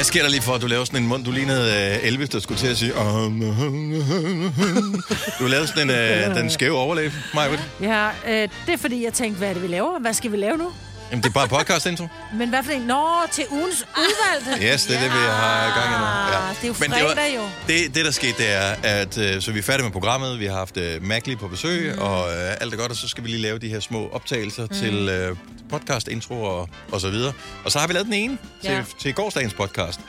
Hvad sker der lige for, at du laver sådan en mund? Du lignede uh, Elvis, der skulle til at sige... Um, du lavede sådan en, uh, den skæve overlæb, Majbet. Ja, øh, det er fordi, jeg tænkte, hvad er det, vi laver? Hvad skal vi lave nu? Jamen, det er bare podcast intro. Men hvad for en? Nå, til ugens udvalgte. Yes, det er det, vi har gang i nu. Ja, det er jo fredag jo. Det, det, der skete, det er, at uh, så vi er færdige med programmet. Vi har haft uh, Magli på besøg, mm. og uh, alt er godt, og så skal vi lige lave de her små optagelser mm. til uh, podcast intro og, og så videre. Og så har vi lavet den ene til, Ja. til gårdsdagens podcast.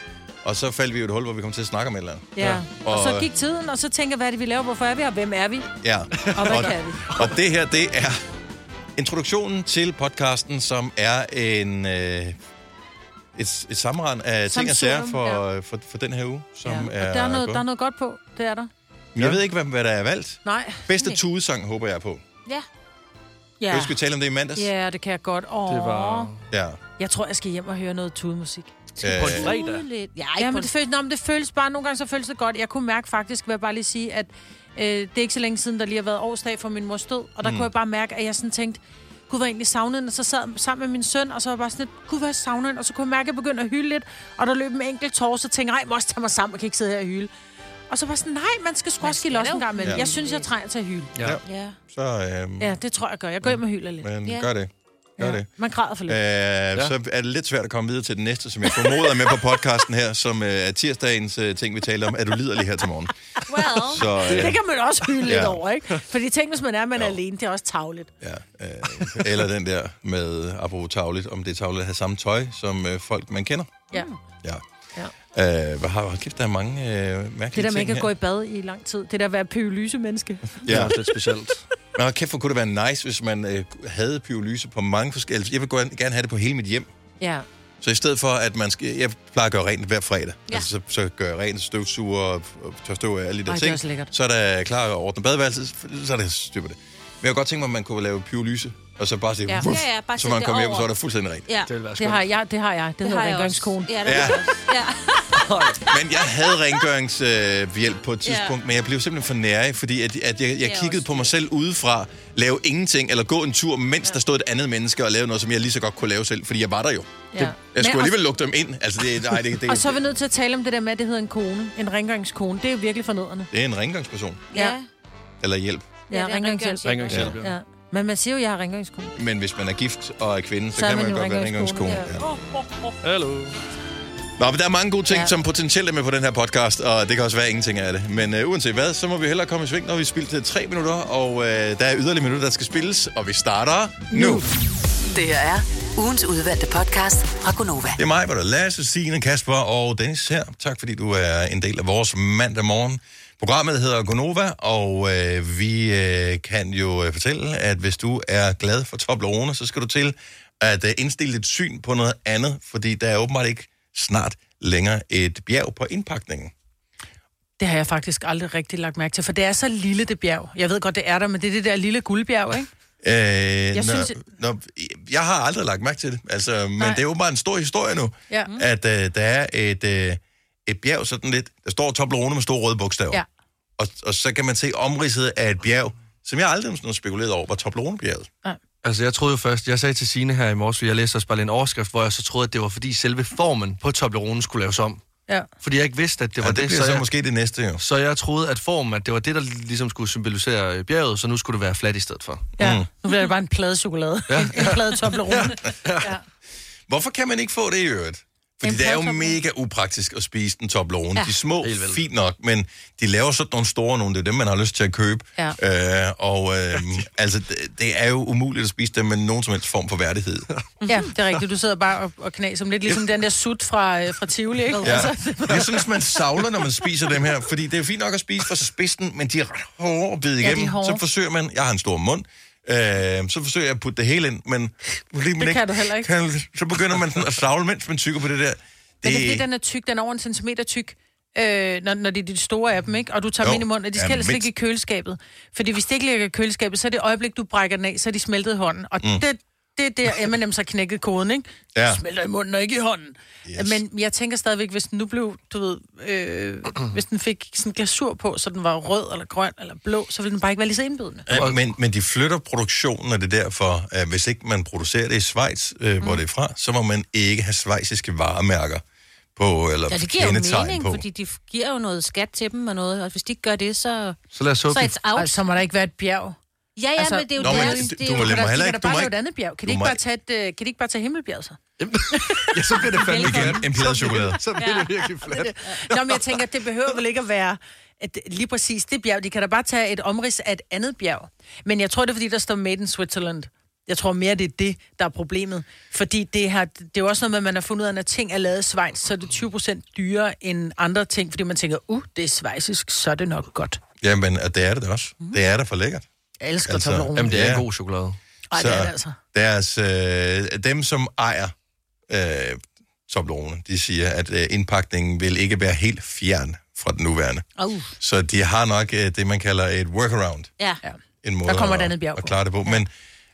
Og så faldt vi jo et hul, hvor vi kom til at snakke om et eller andet. Ja. Og, Og- så gik tiden, og så tænker hvad er det, vi laver? Hvorfor er vi her? Hvem er vi? Ja. Og hvad og, kan vi? og det her, det er introduktionen til podcasten, som er en... Øh, et, et sammenrend af ting og sager Samsurium, for, for, for den her uge, som Ja. Og er der er, noget, der er noget godt på. Det er der. Men Jeg ved ikke, hvad, hvad der er valgt. Nej. Bedste Nej. tudesang håber jeg på. Ja. Ja. Ja. Husk, vi talte om det i mandags. ja, det kan jeg godt. Åh. Det var Ja. Jeg tror, jeg skal hjem og høre noget tudemusik. på en Øh, fredag. Ja, Ja, men det føles, nå, men det føles bare, nogle gange så føles det godt. Jeg kunne mærke faktisk, vil jeg bare lige sige, at øh, det er ikke så længe siden, der lige har været årsdag for min mors død. Og der mm. kunne jeg bare mærke, at jeg sådan tænkte, hvor jeg egentlig hende. Og så sad sammen med min søn, og så var jeg bare sådan lidt, jeg savnede hende. Og så kunne jeg mærke, at jeg begyndte at hylde lidt. Og der løb en enkelt tår, så tænkte jeg, nej, jeg må også tage mig sammen, jeg kan ikke sidde her og hylde. Og så var sådan, nej, man skal sgu også los jo. en gang imellem. Ja. Jeg synes, jeg trænger til at hylde. Ja. Ja. Så øhm, Ja, det tror jeg, jeg gør. Jeg går hjem og hylder lidt. men Ja. gør det. Gør Ja. det. Man græder for lidt. Øh, ja. Så er det lidt svært at komme videre til den næste, som jeg formoder er med på podcasten her, som øh, er tirsdagens øh, ting, vi taler om. Er du liderlig her til morgen? Well. Så, Det øh, kan man også hylde Ja. lidt over, ikke? Fordi tænk, hvis man er, man er Jo. alene, det er også tavligt. ja, øh, eller den der med, apropos tavligt, om det er tavligt at have samme tøj som øh, folk, man kender. Ja. Ja. Ja. Øh, hvad har kæft, der er mange øh, mærkelige Det der med ting ikke at her. gå i bad i lang tid. Det der at være pyrolyse menneske. Det er Ja. specielt. Hold kæft, hvor kunne det være nice, hvis man øh, havde pyrolyse på mange forskellige... Jeg vil gerne gerne have det på hele mit hjem. Ja. Så i stedet for, at man skal... Jeg plejer at gøre rent hver fredag. Ja. Altså, så, så gør jeg rent, støvsuger og og tør støv af alle de der Ej, det er ting. også lækkert. Så er der klar at ordne badeværelset, så er det styr på det. Men jeg kunne godt tænke mig, at man kunne lave pyrolyse, og så bare sige, Ja. vuff, Ja, ja, bare så man det kommer hjem, så er der fuldstændig rent. Ja, Det Det har jeg, det har jeg. Det, det hedder har jeg også. rengøringskone. Ja, det Ja. ja. Ja. Men jeg havde rengøringshjælp øh, hjælp på et tidspunkt, Ja. men jeg blev simpelthen for nærig, fordi at, at jeg, jeg kiggede også på mig selv udefra, lave ingenting, eller gå en tur, mens ja. der stod et andet menneske og lavede noget, som jeg lige så godt kunne lave selv, fordi jeg var der jo. Ja. Jeg skulle Men- alligevel lukke dem ind. Altså, det, nej, det, det, Og så er vi nødt til at tale om det der med, at det hedder en kone. En rengøringskone. Det er jo virkelig fornøderne. det er en rengøringsperson, Ja. ja. eller hjælp. Ja, er rengøringshjælp. Rengøringshjælp, ja. Ja. Men man siger jo, at jeg har rengøringskone. Men hvis man er gift og er kvinde, så, Så kan man man jo godt være rengøringskone. Ja. Hallo. Nå, men der er mange gode ting, ja. Som potentielt er med på den her podcast, og det kan også være ingenting af det. Men uh, uanset hvad, så må vi hellere komme i sving, når vi spillet til tre minutter, og uh, der er yderligere minutter, der skal spilles, og vi starter nu. nu. Det her er ugens udvalgte podcast fra Gonova. Det er mig, hvor der er Lasse, Signe, Kasper og Dennis her. Tak fordi du er en del af vores mandag morgen. Programmet hedder Gonova, og øh, vi øh, kan jo øh, fortælle, at hvis du er glad for Toblerone, så skal du til at øh, indstille dit syn på noget andet, fordi der er åbenbart ikke snart længere et bjerg på indpakningen. Det har jeg faktisk aldrig rigtig lagt mærke til, for det er så lille, det bjerg. Jeg ved godt, det er der, men det er det der lille guldbjerg, ikke? Øh, jeg, når, synes- synes... når, jeg har aldrig lagt mærke til det, altså, men Nej. det er jo bare en stor historie nu, Ja. at øh, der er et, øh, et bjerg sådan lidt, der står Toblerone med store røde bogstaver, Ja. og, og så kan man se omridset af et bjerg, som jeg aldrig har spekuleret over, var Toblerone-bjerget. Altså, jeg troede jo først, jeg sagde til Signe her i morges, fordi jeg læste også bare en overskrift, hvor jeg så troede, at det var fordi selve formen på Toblerone skulle laves om. Ja. Fordi jeg ikke vidste, at det var og det, det. bliver så, så jeg, måske det næste, jo. så jeg troede, at formen, at det var det, der ligesom skulle symbolisere bjerget, så nu skulle det være fladt i stedet for. ja. Mm. Nu bliver det bare en plade chokolade. Ja. En, plade Toblerone. Ja. ja. Hvorfor kan man ikke få det i øvrigt? Fordi En det er jo mega upraktisk at spise en Toblerone. Ja. Ja. De små, fint nok, men de laver sådan nogle store nogle, det er dem, man har lyst til at købe. Ja. Øh, og øh, altså, det, det er jo umuligt at spise dem med nogen som helst form for værdighed. ja, det er rigtigt. Du sidder bare og, og knaser som lidt ligesom den der sut fra, øh, fra Tivoli, ikke? Ja. Altså, Jeg synes, man savler, når man spiser dem her, fordi det er fint nok at spise fra spidsen, men de er ret hårde at bide de igennem. hårde. så forsøger man, jeg har en stor mund, øh, så forsøger jeg at putte det hele ind, men man Det kan du heller ikke. Kan, så begynder man sådan at savle, mens man tykker på det der. Men det er fordi, den er tyk. Den er over en centimeter tyk. Øh, når, når det er de store af dem, ikke? Og du tager Jo. dem ind i munden, og de skal Ja, helst ligge i køleskabet. Fordi hvis det ikke ligger i køleskabet, så er det øjeblik, du brækker den af, så er de smeltet i hånden. Og mm. det, det er der, M&M's har knækket koden, ikke? Ja. Smelter i munden og ikke i hånden. Yes. Men jeg tænker stadigvæk, hvis den nu blev, du ved, øh, hvis den fik sådan glasur på, så den var rød eller grøn eller blå, så ville den bare ikke være lige så indbydende. Ja, men, men de flytter produktionen, og det er derfor, at hvis ikke man producerer det i Schweiz, øh, mm. hvor det er fra, så må man ikke have svejsiske varemærker på, eller Ja, det giver jo mening, på. fordi de giver jo noget skat til dem og noget, og hvis de ikke gør det, så, Så lad os så. Altså, så må der ikke være et bjerg. Ja, ja, altså- men det er jo Nå, det, men det, du- det, du er må heller kan ikke- du må ikke- et andet bjerg. Kan du de ikke bare tage et, øh, kan de ikke bare tage himmelbjerg så? ja, så bliver det fandme glat. En pladechokolade. Så bliver det virkelig fladt. Nå, men jeg tænker, det behøver vel ikke at være at lige præcis det bjerg. De kan da bare tage et omrids af et andet bjerg. Men jeg tror, det er, fordi der står Made in Switzerland. Jeg tror mere, det er det, der er problemet. Fordi det, her, det er jo også noget med, at man har fundet ud af, at ting er lavet i Schweiz, så er det 20 procent dyrere end andre ting. Fordi man tænker, uh, det er svejsisk, så er det nok godt. Jamen, og det er det også. Det er da for lækkert. Jeg elsker Altså, Toblerone. Jamen, det er Ja. en god chokolade. Ej, det er det altså. Deres, øh, dem, som ejer øh, Toblerone, de siger, at øh, indpakningen vil ikke være helt fjern fra den nuværende. Uh, Så de har nok øh, det, man kalder et workaround. ja. Ja. En måde Der kommer et at, andet bjerg at på. klare det på. Men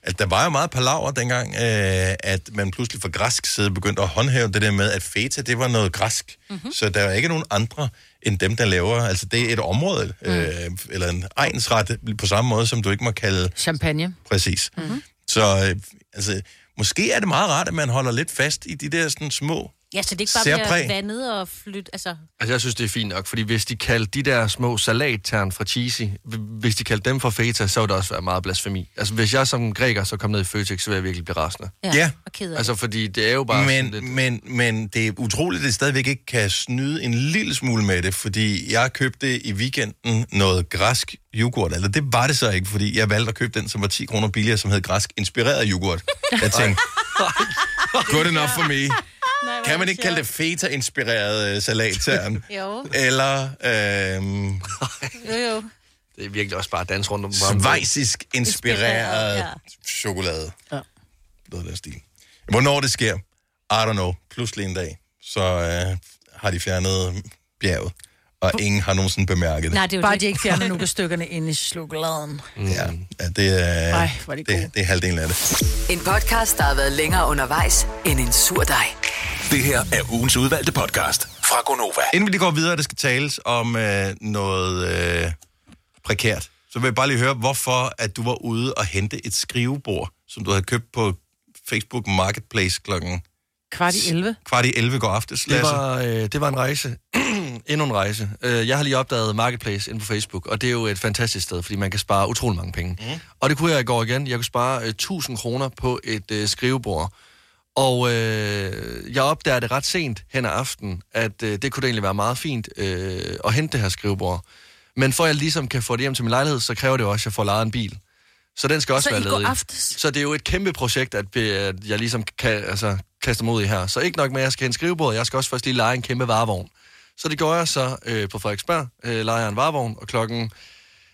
at der var jo meget palaver dengang, øh, at man pludselig fra græsk side begyndte at håndhæve det der med, at feta, det var noget græsk. Mm-hmm. Så der er ikke nogen andre end dem, der laver. Altså, det er et område, mm. øh, eller en egensret, på samme måde, som du ikke må kalde Champagne. Præcis. Mm-hmm. Så øh, altså, måske er det meget rart, at man holder lidt fast i de der sådan små... ja, så det ikke bare Særpræg. bliver vandet og flyt, altså... Altså, jeg synes, det er fint nok, fordi hvis de kaldte de der små salattern fra cheesy, hvis de kaldte dem for feta, så ville det også være meget blasfemi. Altså, hvis jeg som græker så kom ned i Føtex, så ville jeg virkelig blive rasende. Ja, Ja. og ked af Altså, fordi det er jo bare sådan Men, lidt... men, men det er utroligt, at det stadigvæk ikke kan snyde en lille smule med det, fordi jeg købte i weekenden noget græsk yoghurt, eller det var det så ikke, fordi jeg valgte at købe den, som var 10 kroner billigere, som hed græsk inspireret yoghurt. Jeg tænkte, good enough for me. Nej, Kan man ikke kalde det feta-inspireret øh, salattern? Jo, Eller øhm, jo, jo. Det er virkelig også bare dans rundt om... svejsisk inspireret Inspireret, ja. chokolade. Ja. Noget af den stil. Hvornår det sker, I don't know. Pludselig en dag, så øh, har de fjernet bjerget, og ingen har nogensinde bemærket det. Nej, det er jo Bare det. de ikke fjerner nudelstykkerne ind i chokoladen. Ja, ja det, er, Ej, hvor er de gode. det, det er halvdelen af det. En podcast, der har været længere undervejs end en sur dej. Det her er ugens udvalgte podcast fra Gonova. Inden vi lige går videre, det skal tales om øh, noget øh, prekært. Så vil jeg bare lige høre, hvorfor at du var ude og hente et skrivebord, som du havde købt på Facebook Marketplace klokken Kvart i 11. kvart i 11 går aftes, Det var, øh, det var en rejse. Endnu en rejse. Øh, jeg har lige opdaget Marketplace inde på Facebook, og det er jo et fantastisk sted, fordi man kan spare utrolig mange penge. Mm. Og det kunne jeg i går igen. Jeg kunne spare øh, 1000 kroner på et øh, skrivebord. Og øh, jeg opdager det ret sent hen ad aftenen, at øh, det kunne egentlig være meget fint øh, at hente det her skrivebord. Men for at jeg ligesom kan få det hjem til min lejlighed, så kræver det jo også, at jeg får lejet en bil. Så den skal også Så være ledig. aftes? Så det er jo et kæmpe projekt, at, be- at jeg ligesom kan altså, kaste mig ud i her. Så ikke nok med, at jeg skal hente skrivebord, jeg skal også først lige lege en kæmpe varevogn. Så det gjorde jeg så øh, på Frederiksberg, øh, leger jeg en varevogn, og klokken,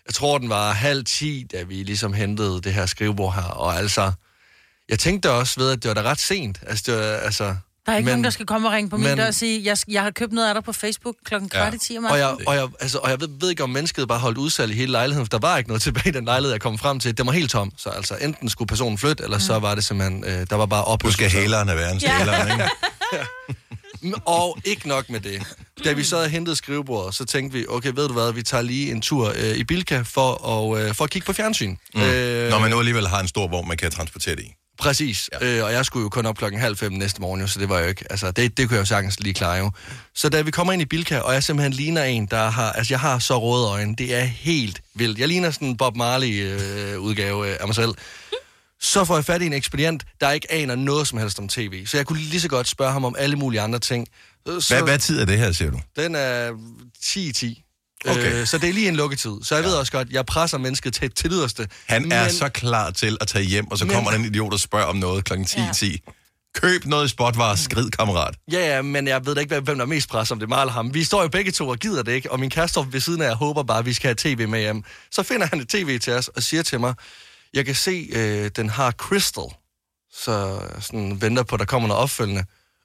jeg tror den var halv ti, da vi ligesom hentede det her skrivebord her. Og altså, jeg tænkte også ved, at det var da ret sent. Altså, det var, altså, Der er ikke men- nogen, der skal komme og ringe på min men- dør og sige, jeg, jeg har købt noget af dig på Facebook klokken kvart i 10 om Og jeg, og jeg, altså, og jeg ved, ved ikke, om mennesket bare holdt udsalg i hele lejligheden, for der var ikke noget tilbage i den lejlighed, jeg kom frem til. Den var helt tom. Så altså, enten skulle personen flytte, eller så var det simpelthen, øh, der var bare op. Du skal hælerne være en Ja. ikke? Og ikke nok med det. Da vi så havde hentet skrivebordet, så tænkte vi, okay, ved du hvad, vi tager lige en tur øh, i Bilka for at, øh, for at kigge på fjernsyn. Mm. Øh, Når man nu alligevel har en stor vogn, man kan transportere det i. Præcis, ja. øh, og jeg skulle jo kun op klokken halv fem næste morgen, jo, så det var jo ikke, altså det, det kunne jeg jo sagtens lige klare jo. Så da vi kommer ind i Bilka, og jeg simpelthen ligner en, der har, altså jeg har så røde øjne, det er helt vildt. Jeg ligner sådan en Bob Marley øh, udgave øh, af mig selv. Så får jeg fat i en ekspedient, der ikke aner noget som helst om tv, så jeg kunne lige så godt spørge ham om alle mulige andre ting. Så, Hvad, hvad tid er det her, siger du? Den er 10-10. Okay. Øh, så det er lige en lukketid. Så jeg ja. ved også godt, jeg presser mennesket til, til det yderste. Han er så klar til at tage hjem, og så Men- kommer den idiot og spørger om noget kl. 10.10. Køb noget i spotvarer, skrid, kammerat. Ja, ja, men jeg ved da ikke, hvem der er mest pres, om det er mig eller ham. Vi står jo begge to og gider det ikke, og min kæreste ved siden af, jeg håber bare, at vi skal have tv med hjem. Så finder han et tv til os og siger til mig, jeg kan se, øh, den har Crystal. Så sådan venter på, at der kommer noget opfølgende.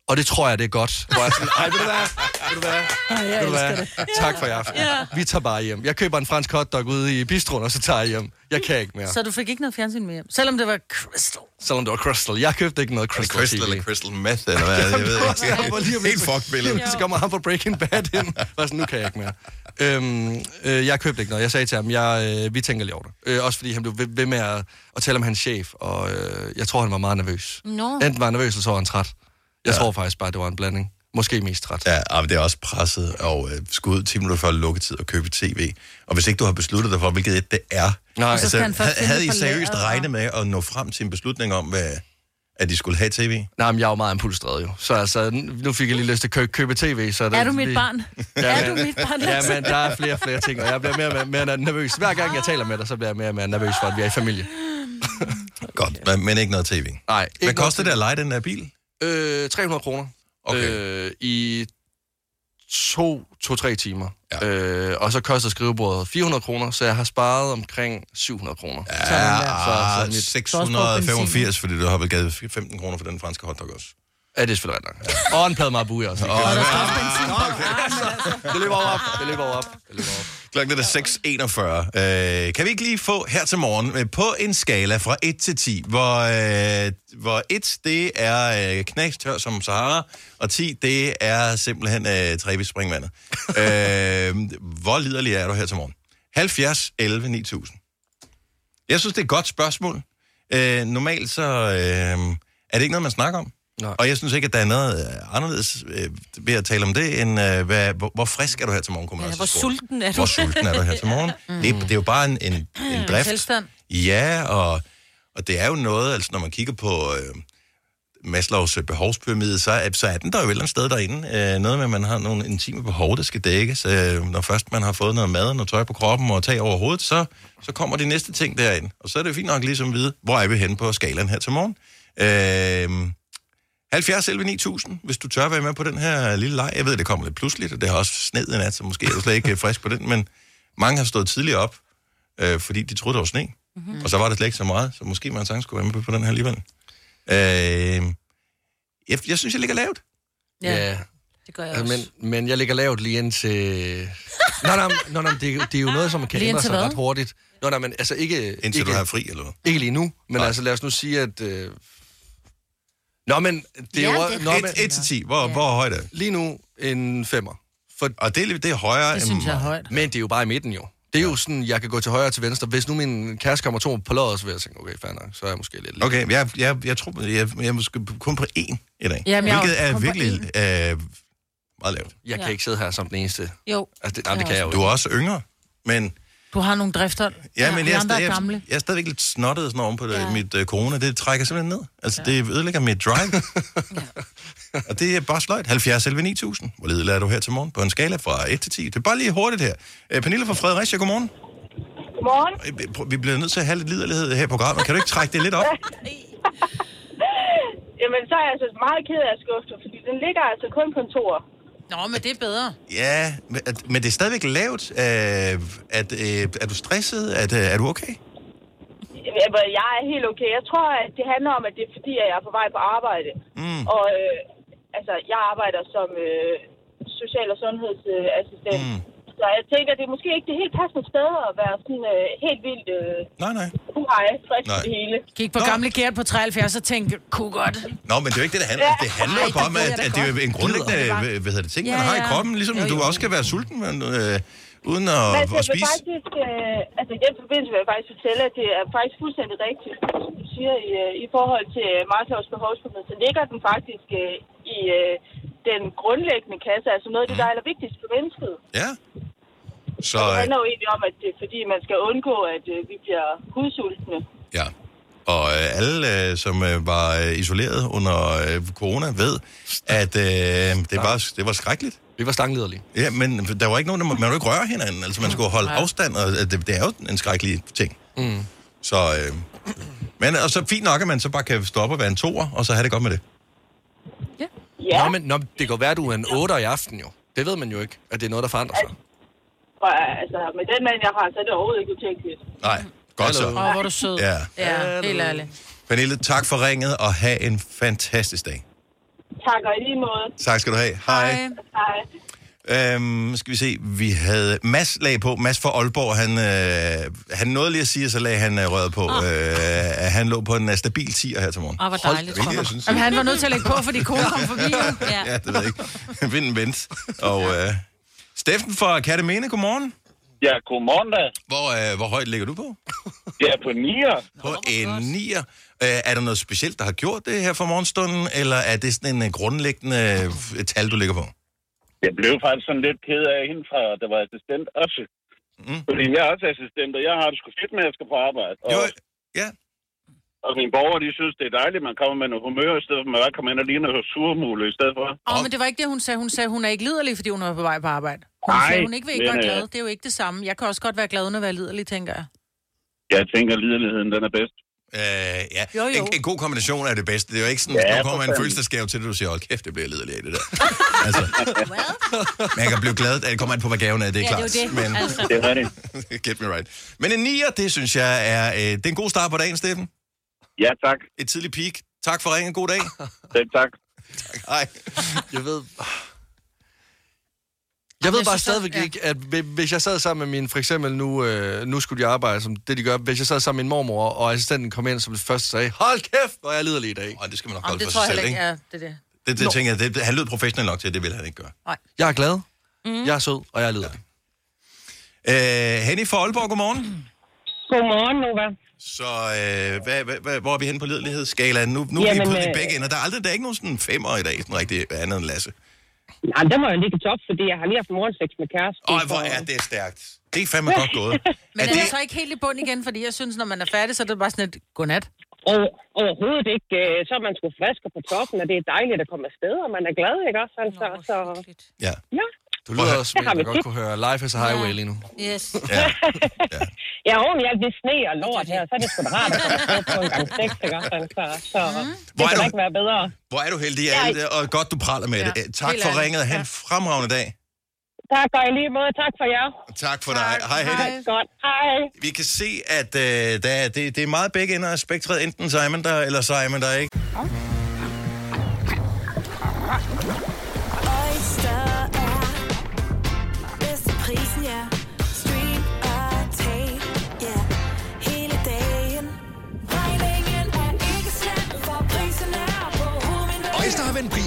Og det tror jeg, det er godt. Hvor jeg sådan, ej, ved du hvad? Ved du hvad? jeg ved du hvad? Tak for i aften. Ja. Vi tager bare hjem. Jeg køber en fransk hotdog ude i bistroen, og så tager jeg hjem. Jeg kan ikke mere. Så du fik ikke noget fjernsyn med hjem? Selvom det var Crystal. Selvom det var Crystal. Jeg købte ikke noget Crystal, Crystal TV. eller Crystal Meth, eller hvad? Jeg ved ikke. Helt fucked billede. Så kommer han på Breaking Bad ind. Var sådan, nu kan jeg ikke mere. Øhm, øh, jeg købte ikke noget. Jeg sagde til ham, jeg, øh, vi tænker lige over det. Øh, også fordi han blev ved, med at, at tale om hans chef, og øh, jeg tror, han var meget nervøs. Nå. Enten var han nervøs, eller så var han træt. Jeg Ja. tror faktisk bare, det var en blanding. måske mest træt. Ja, og det er også presset og øh, skulle ud 10 minutter før lukketid og købe tv. Og hvis ikke du har besluttet dig for, hvilket et det er, Nej, så skal han først havde, I seriøst regnet med at nå frem til en beslutning om, hvad, at de skulle have tv? Nej, men jeg er jo meget impulsdrevet jo. Så altså, nu fik jeg lige lyst til at købe, købe tv. Så det, Er du mit barn? Ja, Er men- du mit barn? Ja, men der er flere og flere ting, og jeg bliver mere og mere, mere nervøs. Hver gang jeg taler med dig, så bliver jeg mere og mere nervøs for, at vi er i familie. Godt, men, men ikke noget tv. Nej, Hvad ikke koster det at lege den der bil? Øh, 300 kroner. Okay. Øh, I to, to-tre timer. Ja. Øh, og så koster skrivebordet 400 kroner, så jeg har sparet omkring 700 kroner. Ja, Så- så mit- 685, fordi du har vel givet 15 kroner for den franske hotdog også. Ja, det er selvfølgelig ret nok. Og en plade Marabu også. Og, Det løber over op. Det løber op. Det løber op. Klokken er 6.41. Øh, kan vi ikke lige få her til morgen øh, på en skala fra 1 til 10, hvor, øh, hvor 1 det er øh, knastør som Sahara, og 10 det er simpelthen øh, Trevis springvandet. øh, hvor liderlig er du her til morgen? 70, 11, 9000. Jeg synes, det er et godt spørgsmål. Øh, normalt så øh, er det ikke noget, man snakker om. Nej. Og jeg synes ikke, at der er noget øh, anderledes øh, ved at tale om det, end øh, hvad, hvor, hvor frisk er du her til morgen, kunne man Ja, også hvor sulten er du? Hvor sulten er du her til morgen? mm. det, er- det er jo bare en, en, en drift. tilstand. Ja, og, og det er jo noget, altså når man kigger på øh, Maslows øh, behovspyramide, så er, så er den der jo et eller andet sted derinde. Øh, noget med, at man har nogle intime behov, der skal dækkes. Øh, når først man har fået noget mad, noget tøj på kroppen og tag over hovedet, så, så kommer de næste ting derind. Og så er det fint nok ligesom at vide, hvor er vi henne på skalaen her til morgen. Øh, 70 11 9000, hvis du tør være med på den her lille leg. Jeg ved, det kommer lidt pludseligt, og det har også sned i nat, så måske er du slet ikke øh, frisk på den, men mange har stået tidligere op, øh, fordi de troede, der var sne. Mm-hmm. Og så var det slet ikke så meget, så måske man sagtens skulle være med på den her alligevel. Øh, jeg, jeg synes, jeg ligger lavt. Ja, Ja. det gør jeg også. men, men jeg ligger lavt lige indtil... Nå, nej, nå, nej, det, er jo- det er jo noget, som kan Lige ændre sig hvad? ret hurtigt. Nå, nej, men altså ikke... Indtil ikke, du har fri, eller hvad? Ikke lige nu, men. Nej. altså lad os nu sige, at... Øh... Nå, men det er Ja, jo... det- Nå, men, 1 til 10, hvor, hvor højt er det? lige nu en femmer. For, Og det, er- det er højere Det synes jeg er højt. men det er jo bare i midten jo. Det er jo sådan, jeg kan gå til højre og til venstre. Hvis nu min kæreste kommer to på låret, så vil jeg tænke, okay, fair nok, så er jeg måske lidt... Okay, jeg, jeg, jeg tror, jeg, jeg er måske kun på én i dag. Jamen, er hvilket er virkelig øh, meget lavt. Jeg kan Ja. ikke sidde her som den eneste. Jo. Altså, det, nej, det kan jeg jo Du er også yngre, men... Du har nogle drifter. Ja, men jeg, er andre stadig, er jeg, gamle. jeg er stadigvæk lidt snottet sådan oven på det, Ja. mit uh, corona. Det trækker simpelthen ned. Altså, ja. det ødelægger mit drive. og det er bare sløjt. 70 11 9000. Hvor leder er du her til morgen? På en skala fra 1 til 10. Det er bare lige hurtigt her. Uh, Pernille fra Fredericia, godmorgen. Godmorgen. Øh, Vi bliver nødt til at have lidt liderlighed her i programmet. Kan du ikke trække det lidt op? Jamen, så er jeg altså meget ked af at skuffe, fordi den ligger altså kun på en toer. Nå, men det er bedre. Ja, men, men det er stadigvæk lavt. Uh, at, uh, er du stresset? At, uh, er du okay? Jeg er helt okay. Jeg tror, at det handler om, at det er fordi, at jeg er på vej på arbejde. Mm. Og øh, altså, jeg arbejder som øh, social- og sundhedsassistent. Mm. Så jeg tænker, det er måske ikke det helt passende sted at være sådan øh, helt vildt øh, Nej, nej. uhej, frisk Nej. det hele. Gik på Nå. gamle Gert på 73 og tænkte, kunne godt. Nå, men det er jo ikke det, det handler om. Det handler jo bare om, at, at det er en grundlæggende hvad hedder det, ting, Ja, man har i ja. kroppen. Ligesom Jo, du jo. også skal være sulten, men, øh, uden at, Men altså, at spise. faktisk, øh, altså i den forbindelse vil jeg faktisk fortælle, at det er faktisk fuldstændig rigtigt, som du siger, i, øh, i forhold til øh, Maslows behovsformidling, så ligger den faktisk øh, i øh, den grundlæggende kasse, altså noget af det, der er allervigtigst for mennesket. Ja. Så, Det øh, handler jo egentlig om, at det er fordi, man skal undgå, at øh, vi bliver hudsultne. ja. Og øh, alle, øh, som øh, var øh, isoleret under øh, corona, ved, at øh, det, var, det var skrækkeligt. Vi var stanglederlige. Ja, men der var ikke nogen, der må, man må ikke røre hinanden. Altså, man skulle holde afstand, og øh, det, det er jo en skrækkelig ting. Mm. Så, øh, men og så fint nok, at man så bare kan stoppe og være en toer, og så have det godt med det. Ja, Nå, men nå, det kan være, du er en 8 i aften jo. Det ved man jo ikke, at det er noget, der forandrer sig. og, altså med den mand, jeg har, så er det overhovedet ikke utænkeligt. Nej, godt så. Åh, hvor er du sød. Ja. Ja, helt ærligt. Pernille, tak for ringet, og have en fantastisk dag. Tak og i lige måde. Tak skal du have. Hej. Hej. Hej. Øhm, skal vi se, vi havde Mads lag på. Mads fra Aalborg, han, øh, han nåede lige at sige, og så lagde han øh, røret på. Øh, at han lå på en øh, stabil 10 her til morgen. Åh, hvor dejligt. Hvilket jeg synes, Jamen, han var nødt til at lægge på, fordi konen kom forbi. Ja. ja, det ved jeg ikke. Vinden vendt. Og øh, Steffen fra Kattemene, godmorgen. Ja, godmorgen da. Hvor, øh, hvor højt ligger du på? Ja, på nier. På en nier. Øh, er der noget specielt, der har gjort det her for morgenstunden, eller er det sådan en øh, grundlæggende øh, tal, du ligger på? Jeg blev faktisk sådan lidt ked af hende fra, der var assistent også. Mm. Fordi jeg er også assistent, og jeg har det sgu fedt med, at jeg skal på arbejde. Og, Jo, ja. og mine borgere, de synes, det er dejligt, at man kommer med noget humør, i stedet for at man bare kommer ind og ligner noget surmule i stedet for. Åh, oh, men det var ikke det, hun sagde. Hun sagde, hun er ikke liderlig, fordi hun er på vej på arbejde. Hun Nej, sagde, hun ikke vil ikke men, være øh, glad. Det er jo ikke det samme. Jeg kan også godt være glad, uden at være liderlig, tænker jeg. Jeg tænker, at liderligheden, den er bedst. Øh, ja. Jo, jo. En, en god kombination er det bedste. Det er jo ikke sådan, Ja, at du kommer en følelsesgave til det, du siger, hold kæft, det bliver liderligt af det der. altså, man kan blive glad, at det kommer an på, hvad gaven er, det er Ja, klart. det er det. Men, Altså. Det er rigtigt. get me right. Men en nier, det synes jeg er, øh, det er en god start på dagen, Steffen. Ja, tak. Et tidligt peak. Tak for ringen. God dag. Selv tak. Hej. Jeg ved... Jeg ved jeg bare synes, stadigvæk at- ja. ikke, at hvi- hvis jeg sad sammen med min, for eksempel nu, øh, nu skulle de arbejde, som det de gør, hvis jeg sad sammen med min mormor, og assistenten kom ind som det første sagde, hold kæft, hvor er jeg liderlig i dag. Og det skal man nok Om holde det for sig jeg selv, ikke? ikke er det, det. Det, det tænker jeg, det, han lød professionel nok til, at det vil han ikke gøre. Jeg er glad, mm. jeg er sød, og jeg er liderlig. Øh, Henny fra Aalborg, godmorgen. Godmorgen, Nova. Så øh, hvad, hvad, hvad, hvor er vi henne på lidelighedsskalaen? Nu, nu er vi Jamen, på de øh, begge ender. Der er, aldrig, der er ikke nogen sådan femmer i dag, sådan rigtig andet end Lasse. Nej, der må jeg ligge top, fordi jeg har lige haft morgensex med kæresten. Øj, hvor er det stærkt. Det er fandme godt gået. Men er er det, så ikke helt i bund igen? Fordi jeg synes, når man er færdig, så er det bare sådan et godnat. Over, overhovedet ikke. øh, Så er man sgu frisk og på toppen, og det er dejligt at komme afsted, og man er glad, ikke også? Altså, så, ja. ja. Du lyder også, Det som der godt kunne høre Life is a Highway lige nu. Yes. Ja. Jeg har oven i alt det sne og lort her, så er det sgu da rart at komme på en gang sex, ikke? Altså, så Hvor det er kan du- ikke være bedre. Hvor er du heldig, Ja. Alte, og godt du praler med Ja, det. Øh, Tak helt for ærligt. ringet, have en fremragende dag. Tak og i lige måde. Tak for jer. Tak for dig. Hej. Hej. Godt. Hej. Vi kan se, at øh, der, er- det, det er meget begge ender af spektret. Enten Simon der, eller Simon der, ikke? Oyster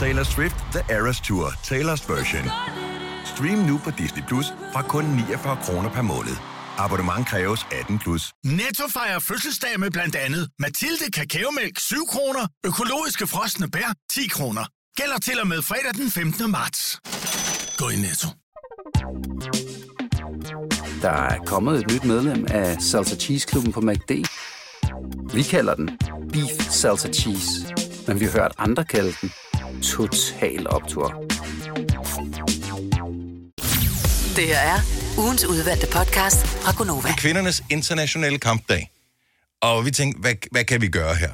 Taylor Swift The Eras Tour, Taylor's version. Stream nu på Disney Plus fra kun 49 kroner per måned. Abonnement kræves 18 plus. Netto fejrer fødselsdag med blandt andet Mathilde Kakaomælk 7 kroner, økologiske frosne bær 10 kroner. Gælder til og med fredag den 15. marts. Gå i Netto. Der er kommet et nyt medlem af Salsa Cheese Klubben på MACD. Vi kalder den Beef Salsa Cheese, men vi har hørt andre kalde den Total Optor. Det her er ugens udvalgte podcast fra Gonova. kvindernes internationale kampdag. Og vi tænkte, hvad, hvad kan vi gøre her?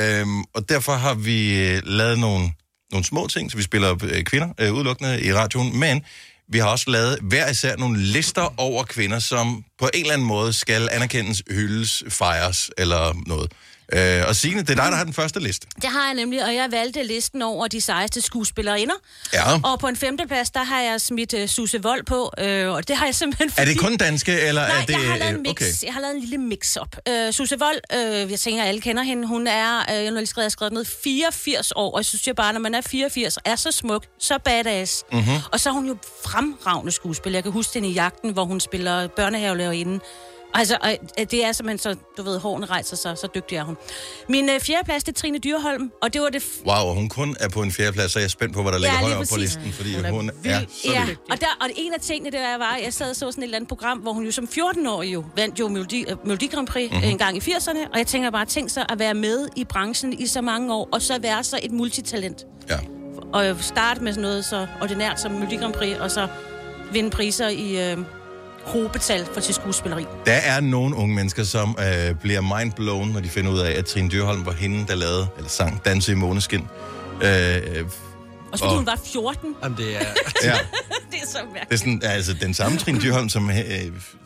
Øhm, og derfor har vi øh, lavet nogle, nogle små ting, så vi spiller øh, kvinder øh, udelukkende i radioen, men vi har også lavet hver især nogle lister over kvinder, som på en eller anden måde skal anerkendes, hyldes, fejres eller noget. Øh, og Signe, det er dig, der har den første liste. Det har jeg nemlig, og jeg valgte listen over de sejeste skuespillerinder. Ja. Og på en femteplads, der har jeg smidt uh, Susse Vold på, øh, og det har jeg simpelthen Er det fordi- kun danske, eller Nej, er det... jeg har lavet en øh, mix. okay. Jeg har lavet en lille mix-up. Uh, Susse Vold, uh, jeg tænker, at alle kender hende. Hun er, uh, jeg har skrevet, jeg skrevet ned, 84 år, og jeg synes jo bare, når man er 84, er så smuk, så badass. Mhm. Og så er hun jo fremragende skuespiller. Jeg kan huske hende i Jagten, hvor hun spiller børnehavelærerinde. Altså, øh, det er simpelthen så, du ved, hårene rejser sig, så dygtig er hun. Min øh, fjerde plads, det er Trine Dyrholm, og det var det... F- Wow, hun kun er på en fjerdeplads, så jeg er spændt på, hvad der ligger Ja, højere på listen, fordi hun er, hun er så ja, dygtig. og, der, og en af tingene, det var, var, jeg sad og så sådan et eller andet program, hvor hun jo som 14-årig jo vandt jo Melodi, uh, Melodi Grand Prix Mhm. mm-hmm. en gang i 80'erne, og jeg tænker bare, tænk sig at være med i branchen i så mange år, og så være så et multitalent. Ja. Og starte med sådan noget så ordinært som Melodi Grand Prix, og så vinde priser i øh, hobetal for til skuespilleri. Der er nogle unge mennesker, som øh, bliver mindblown, når de finder ud af, at Trine Dyrholm var hende, der lavede, eller sang, Danse i måneskin. Øh, øh og så fordi hun var 14. Jamen, det er... Ja. det er så mærkeligt. Det er sådan, altså den samme Trine Dyrholm som øh,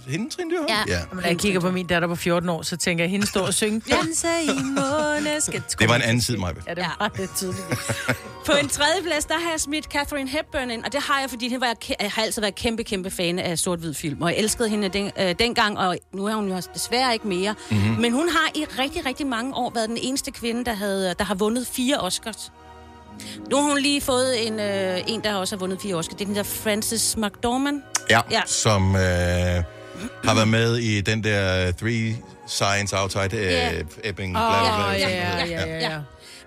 hende, Trine Dyrholm? Ja. ja. Når jeg kigger på min datter på 14 år, så tænker jeg, hende står og synge. Danse i måneskin. Det var en anden tid, Maja. Ja, det var lidt tydeligt. På en tredje plads, der har jeg smidt Catherine Hepburn ind, og det har jeg, fordi hun var, jeg har altid været kæmpe, kæmpe fan af sort-hvid film, og jeg elskede hende den, øh, dengang, og nu er hun jo desværre ikke mere. Mhm. Mm-hmm. Men hun har i rigtig, rigtig mange år været den eneste kvinde, der, havde, der har vundet fire Oscars. Nu har hun lige fået en, øh, en der også har vundet fire Oscars. Det er den der Frances McDormand. Ja, Ja. som øh, har været med i den der Three Signs Outside øh, Ja. Ebbing. Åh, bla, ja, ja, ja, ja, ja.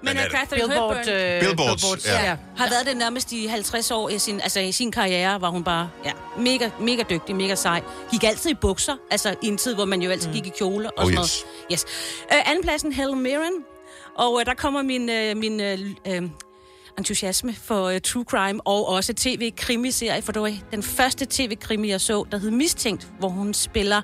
Men det- Catherine Billboard, Hepburn øh, Billboards, Billboards, ja. ja. har været det nærmest i 50 år i sin, altså i sin karriere, var hun bare ja, mega, mega dygtig, mega sej. Gik altid i bukser, altså i en tid, hvor man jo altid gik i kjole og Oh, sådan yes. noget. Yes. Uh, andenpladsen, Helen Mirren. Og uh, der kommer min, uh, min uh, uh, entusiasme for uh, true crime og også tv-krimiserie, for det var den første tv-krimi, jeg så, der hed Mistænkt, hvor hun spiller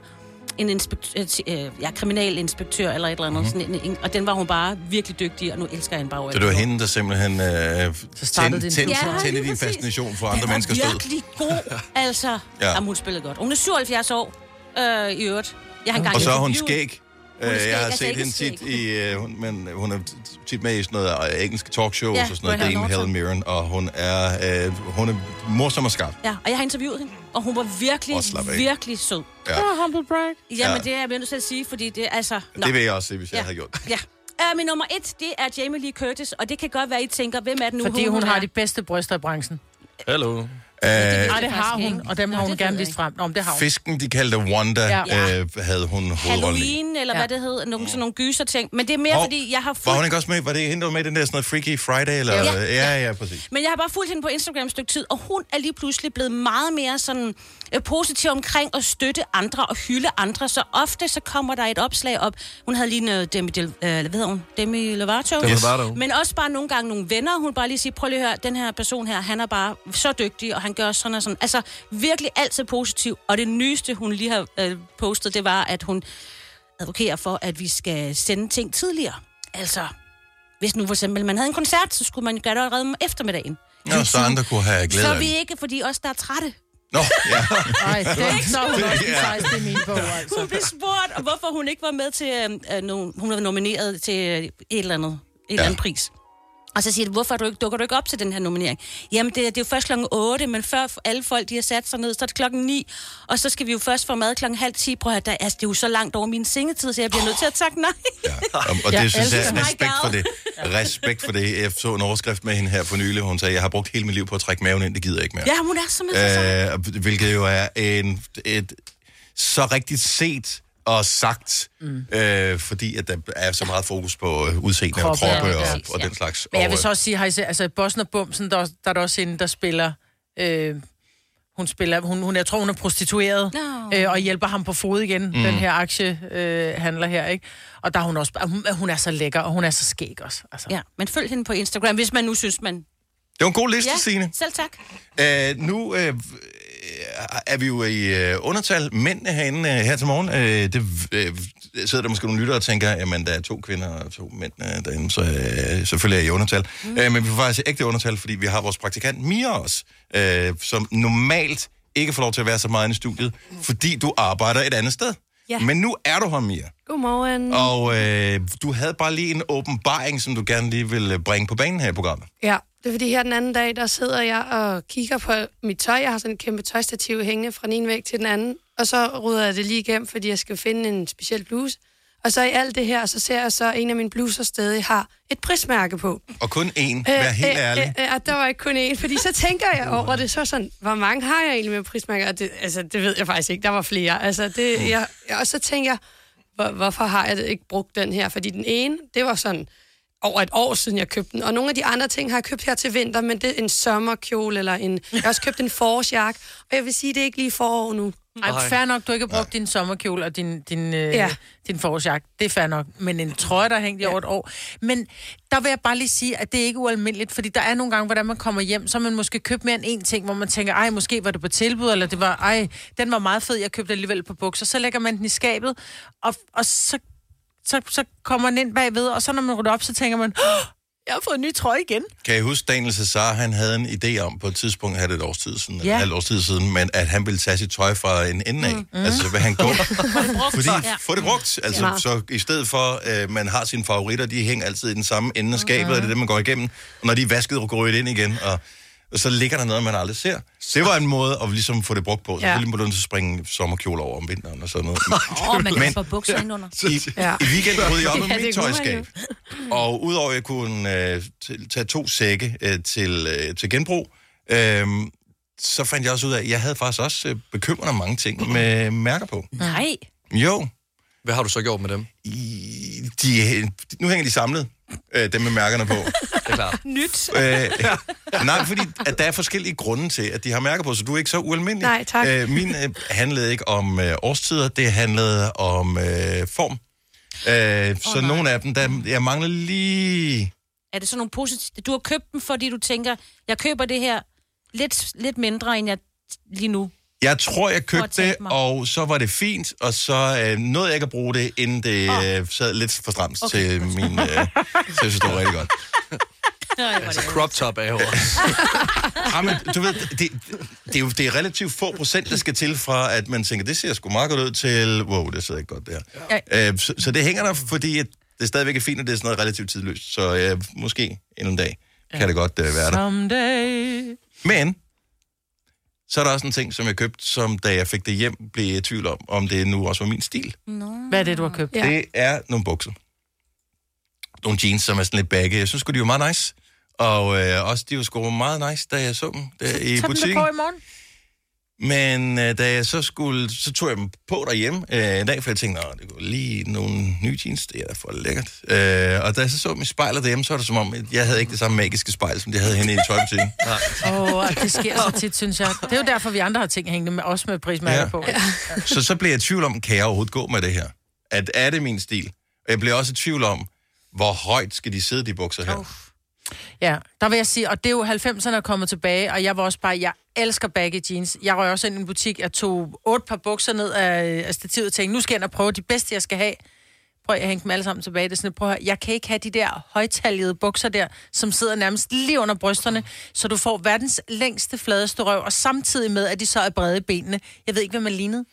en inspektør, øh, ja, kriminalinspektør eller et eller andet. Mm-hmm. Sådan en, og den var hun bare virkelig dygtig, og nu elsker jeg hende bare Så det var hende, der simpelthen øh, tændte din tænd, Ja, din fascination for Den andre var menneskers død. virkelig god, altså. Ja. ja. Jamen, hun spillede godt. Hun er 77 år øh, i øvrigt. Jeg har engang Og så er hun skæg. Hun er Øh, Jeg har altså set hende tit i, øh, hun, men hun er tit med i sådan noget øh, engelske talkshows Ja, og sådan noget. Dame. Helen Mirren, og hun er, øh, hun er morsom og skarp. Ja, og jeg har interviewet hende, og hun var virkelig, virkelig sød. Ja. Oh, humble brag. Jamen, Ja. det er jeg nødt til at sige, fordi det er altså... Nå. Det vil jeg også se, hvis jeg Ja. havde gjort. Ja. Uh, min nummer et, det er Jamie Lee Curtis, og det kan godt være, I tænker, hvem er den nu? Fordi hun er? har de bedste bryster i branchen. Hallo. Øh, Nej, det har hun, og dem har hun det gerne vist frem. Nå, det har hun. Fisken, de kaldte Wanda, Ja. øh, havde hun hovedrollen. Halloween, eller Ja. hvad det hed, nogle, sådan nogle gyser ting. Men det er mere, Hov, fordi jeg har Var fulgt... hun ikke også med? Var det hende, der var med den der sådan noget Freaky Friday? Eller? Ja. ja, ja, præcis. Men jeg har bare fulgt hende på Instagram et stykke tid, og hun er lige pludselig blevet meget mere sådan positiv omkring at støtte andre og hylde andre. Så ofte så kommer der et opslag op. Hun havde lige noget Demi, Del, øh, hvad hedder hun? Demi Lovato. Demi Lovato. Men også bare nogle gange nogle venner. Hun bare lige siger, prøv lige at høre, den her person her, han er bare så dygtig, og han gør sådan og sådan. Altså virkelig altid positiv. Og det nyeste, hun lige har øh, postet, det var, at hun advokerer for, at vi skal sende ting tidligere. Altså, hvis nu for eksempel man havde en koncert, så skulle man gøre det allerede om eftermiddagen. Nå, så andre kunne have glæde Så vi ikke, fordi os, der er trætte. Nå, ja. Ej, den så hun også den Ja. sejste i min bog, altså. Hun blev spurgt, og hvorfor hun ikke var med til, øh, øh, no, hun var nomineret til øh, et eller andet, en ja. eller anden pris. Og så siger de, hvorfor er du ikke, dukker du ikke op til den her nominering? Jamen, det, det er jo først klokken 8, men før alle folk de har sat sig ned, så er det klokken 9. Og så skal vi jo først få mad klokken halv 10. Prøv at der, altså, det er jo så langt over min sengetid, så jeg bliver nødt til at takke nej. Og, og Jeg det synes jeg, elsker respekt for det. Respekt for det. Jeg så en overskrift med hende her for nylig. Hun sagde, jeg har brugt hele mit liv på at trække maven ind, det gider jeg ikke mere. Ja, hun er simpelthen så Øh, hvilket jo er en, et, så rigtigt set og sagt, mm. øh, fordi at der er så meget fokus på øh, udseende og Kroppe, kroppe ja, og, præcis, og ja. den slags. Men jeg vil så også sige, har I set, altså og Bumsen, der, der er der også en, der spiller... Øh, hun spiller, hun, hun, jeg tror, hun er prostitueret, Nå. øh, og hjælper ham på fod igen, mm. den her aktiehandler øh, handler her, ikke? Og der er hun også, hun, hun er så lækker, og hun er så skæg også. Altså. Ja, men følg hende på Instagram, hvis man nu synes, man... Det var en god liste, Ja, Signe. selv tak. Øh, nu øh, er vi jo i øh, undertal mænd herinde øh, her til morgen. Øh, det øh, sidder der måske nogle lyttere og tænker, jamen der er to kvinder og to mænd øh, derinde, så øh, selvfølgelig er I i undertal. Mm. Øh, men vi får faktisk ægte undertal, fordi vi har vores praktikant Mia også, øh, som normalt ikke får lov til at være så meget inde i studiet, fordi du arbejder et andet sted. Ja. Men nu er du her, Mia. Godmorgen. Og øh, du havde bare lige en åbenbaring, som du gerne lige vil bringe på banen her i programmet. Ja, det er fordi her den anden dag, der sidder jeg og kigger på mit tøj. Jeg har sådan en kæmpe tøjstativ hængende fra den ene væg til den anden. Og så rydder jeg det lige igennem, fordi jeg skal finde en speciel bluse. Og så i alt det her, så ser jeg så, at en af mine bluser stadig har et prismærke på. Og kun én, vær helt ærlig. Øh, øh, øh, der var ikke kun én, fordi så tænker jeg over det, så sådan, hvor mange har jeg egentlig med prismærker? Og det, altså, det ved jeg faktisk ikke, der var flere. Altså, det, jeg, og så tænker jeg, hvor, hvorfor har jeg ikke brugt den her? Fordi den ene, det var sådan over et år siden, jeg købte den. Og nogle af de andre ting har jeg købt her til vinter, men det er en sommerkjole, eller en, jeg har også købt en forårsjakke. Og jeg vil sige, det er ikke lige forår nu. Ej, fair nok, du ikke har brugt din sommerkjole og din, din, øh, Ja. ja. din forårsjakke. Det er fair nok. Men en trøje, der er hængt i over et år. Men der vil jeg bare lige sige, at det er ikke ualmindeligt, fordi der er nogle gange, hvordan man kommer hjem, så man måske købt mere end én ting, hvor man tænker, ej, måske var det på tilbud, eller det var, ej, den var meget fed, jeg købte alligevel på bukser. Så lægger man den i skabet, og, og så, så, så kommer den ind bagved, og så når man rydder op, så tænker man, "Åh, Jeg har fået en ny trøje igen. Kan I huske, Daniel Cesar, han havde en idé om på et tidspunkt, havde det et års tid siden, Ja. ja. et års tid siden, men at han ville tage sit tøj fra en ende af. Mm. Mm. Altså, så vil han gå, fordi Ja. få det brugt. Altså, Smart. så i stedet for, øh, man har sine favoritter, de hænger altid i den samme ende af skabet, og det er det, man går igennem. Og når de er vasket, går ryddet ind igen, og, og så ligger der noget, man aldrig ser. Det var en måde at ligesom få det brugt på. Ja. Selvfølgelig må du så springe sommerkjole over om vinteren og sådan noget. Åh, oh, man kan få bukser indenunder. I, ja. I weekenden rydde jeg op med Ja, mit tøjskab. Og udover at jeg kunne øh, tage to sække øh, til, øh, til genbrug, øh, så fandt jeg også ud af, at jeg havde faktisk også øh, bekymret om mange ting med mærker på. Nej. Jo. Hvad har du så gjort med dem? I, de, nu hænger de samlet, øh, dem med mærkerne på. Det er klart. Nyt. Øh, nej, fordi at der er forskellige grunde til, at de har mærker på, så du er ikke så ualmindelig. Nej, tak. Øh, min øh, handlede ikke om øh, årstider, det handlede om øh, form. Øh, oh, så nogle af dem, der, jeg mangler lige... Er det sådan nogle positive... Du har købt dem, fordi du tænker, jeg køber det her lidt, lidt mindre, end jeg lige nu. Jeg tror, jeg købte det, og så var det fint, og så øh, nåede jeg ikke at bruge det, inden det øh, sad lidt for stramt okay. til min... Øh, så jeg synes, det var rigtig godt. Altså, crop top er jo Ja, men du ved, det, det, er jo det er relativt få procent, der skal til fra, at man tænker, det ser sgu meget godt ud, til, wow, det sidder ikke godt der. Ja. Øh, så, så det hænger der, fordi at det stadigvæk er fint, og det er sådan noget relativt tidløst. Så øh, måske en dag kan det godt øh, være der. Someday. Men, så er der også en ting, som jeg købte, som da jeg fik det hjem, blev jeg i tvivl om, om det nu også var min stil. Hvad er det, du har købt? Ja. Det er nogle bukser. Nogle jeans, som er sådan lidt bagge. Jeg synes de var meget nice. Og øh, også, de var sgu meget nice, da jeg så dem der i Tag dem butikken. på i morgen. Men øh, da jeg så skulle, så tog jeg dem på derhjemme øh, en dag, for jeg tænkte, det går lige nogle nye jeans, det er for lækkert. Øh, og da jeg så så dem i spejlet derhjemme, så var det som om, at jeg havde ikke det samme magiske spejl, som de havde henne i tøjbutikken. Åh, oh, det sker så tit, synes jeg. Det er jo derfor, vi andre har ting hængende med os med prismærker Ja. på. Så så blev jeg i tvivl om, kan jeg overhovedet gå med det her? At er det min stil? Og jeg blev også i tvivl om, hvor højt skal de sidde, de bukser her? Ja, der vil jeg sige, og det er jo 90'erne er kommet tilbage, og jeg var også bare, jeg elsker baggy jeans. Jeg røg også ind i en butik, jeg tog otte par bukser ned af, af stativet og tænkte, nu skal jeg ind og prøve de bedste, jeg skal have. Prøv at hænge dem alle sammen tilbage. Det er sådan, prøv at jeg kan ikke have de der højtaljede bukser der, som sidder nærmest lige under brysterne, så du får verdens længste, fladeste røv, og samtidig med, at de så er brede i benene. Jeg ved ikke, hvad man lignede.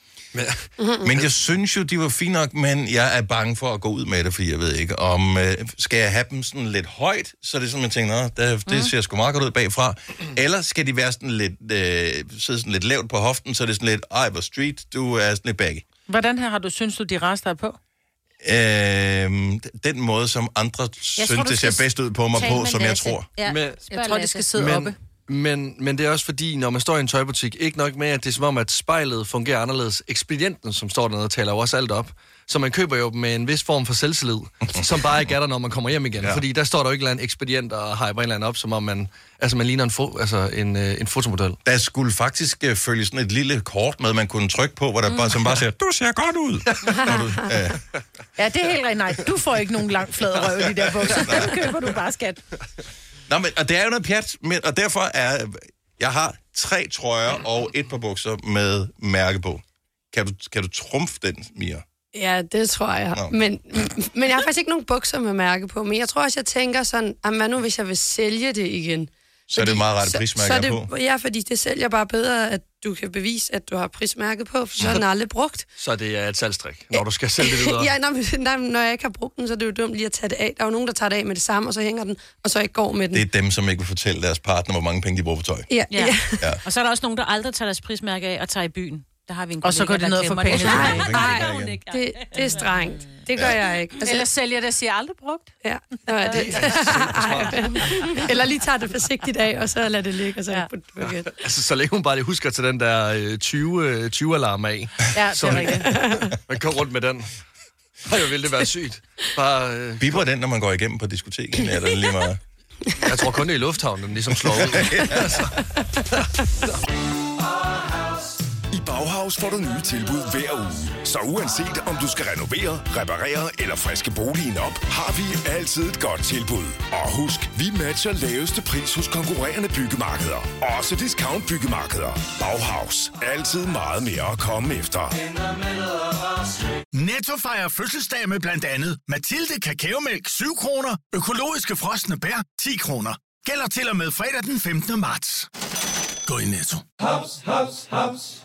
Men jeg synes jo, de var fine nok, men jeg er bange for at gå ud med det, fordi jeg ved ikke, om øh, skal jeg have dem sådan lidt højt, så er det sådan, man tænker, det, det ser sgu meget godt ud bagfra. Eller skal de være sådan lidt, øh, sidde sådan lidt lavt på hoften, så er det sådan lidt, ej, hvor street, du er sådan lidt baggy. Hvordan her har du, synes du, de rester er på? Øh, den måde, som andre synes, tror, det ser skal bedst ud på mig på, som jeg tror. Ja, Men- Jeg tror, de skal sidde men, oppe. Men, men det er også fordi, når man står i en tøjbutik, ikke nok med, at det er som om, at spejlet fungerer anderledes. Ekspedienten, som står dernede, taler jo også alt op. Så man køber jo med en vis form for selvtillid, som bare ikke er der, når man kommer hjem igen. Ja. Fordi der står der jo ikke en ekspedient og hyper en eller anden op, som om man, altså man ligner en, fo, altså en, øh, en fotomodel. Der skulle faktisk øh, følge sådan et lille kort med, man kunne trykke på, hvor der bare, som bare siger, du ser godt ud. Du, øh, Ja, det er helt rigtigt. Nej, du får ikke nogen lang flad røv i de der bukser. Dem køber du bare, skat. Nå, men, og det er jo noget pjat, men, og derfor er... Jeg har tre trøjer og et par bukser med mærke på. Kan du, kan du trumfe den, Mia? Ja, det tror jeg. Men, men jeg har faktisk ikke nogen bukser med mærke på. Men jeg tror også, jeg tænker sådan, "Jamen, hvad nu, hvis jeg vil sælge det igen? Så er det meget ret så, prismærke så er det, på. Ja, fordi det sælger bare bedre, at du kan bevise, at du har prismærket på, for så er den aldrig brugt. Så det er et salgstrik, når du skal sælge det videre. ja, nej, nej, når jeg ikke har brugt den, så er det jo dumt lige at tage det af. Der er jo nogen, der tager det af med det samme, og så hænger den, og så ikke går med den. Det er dem, som ikke vil fortælle deres partner, hvor mange penge de bruger på tøj. Ja, Ja. ja. Ja. Og så er der også nogen, der aldrig tager deres prismærke af og tager i byen. Der har vi en Og så kollega, går de ned får glemmer det. Nej, nej, ikke. Det, det er strengt. Det gør jeg ikke. Altså, Eller sælger det, siger aldrig brugt. Ja, Nå, ja, det. Eller lige tager det forsigtigt af, og så lader det ligge, og så ja. det igen. Altså, så længe hun bare lige husker til den der øh, 20, øh, 20-alarm af. Ja, det er rigtigt. man går rundt med den. Ej, hvor ville det være sygt. Bare, øh, Biber den, når man går igennem på diskoteket, eller er det lige meget? jeg tror kun, det er i lufthavnen, den ligesom slår ud. I Bauhaus får du nye tilbud hver uge. Så uanset om du skal renovere, reparere eller friske boligen op, har vi altid et godt tilbud. Og husk, vi matcher laveste pris hos konkurrerende byggemarkeder. Også discount byggemarkeder. Bauhaus. Altid meget mere at komme efter. Netto fejrer fødselsdag med blandt andet Mathilde Kakaomælk 7 kroner, økologiske frosne bær 10 kroner. Gælder til og med fredag den 15. marts. Gå i Netto. Haps, haps, haps.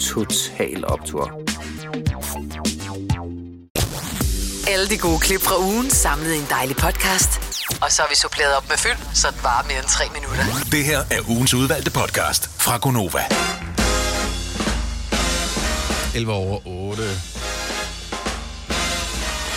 Total Optor. Alle de gode klip fra ugen samlet i en dejlig podcast. Og så har vi suppleret op med fyld, så det varer mere end tre minutter. Det her er ugens udvalgte podcast fra Gonova. 11 over 8.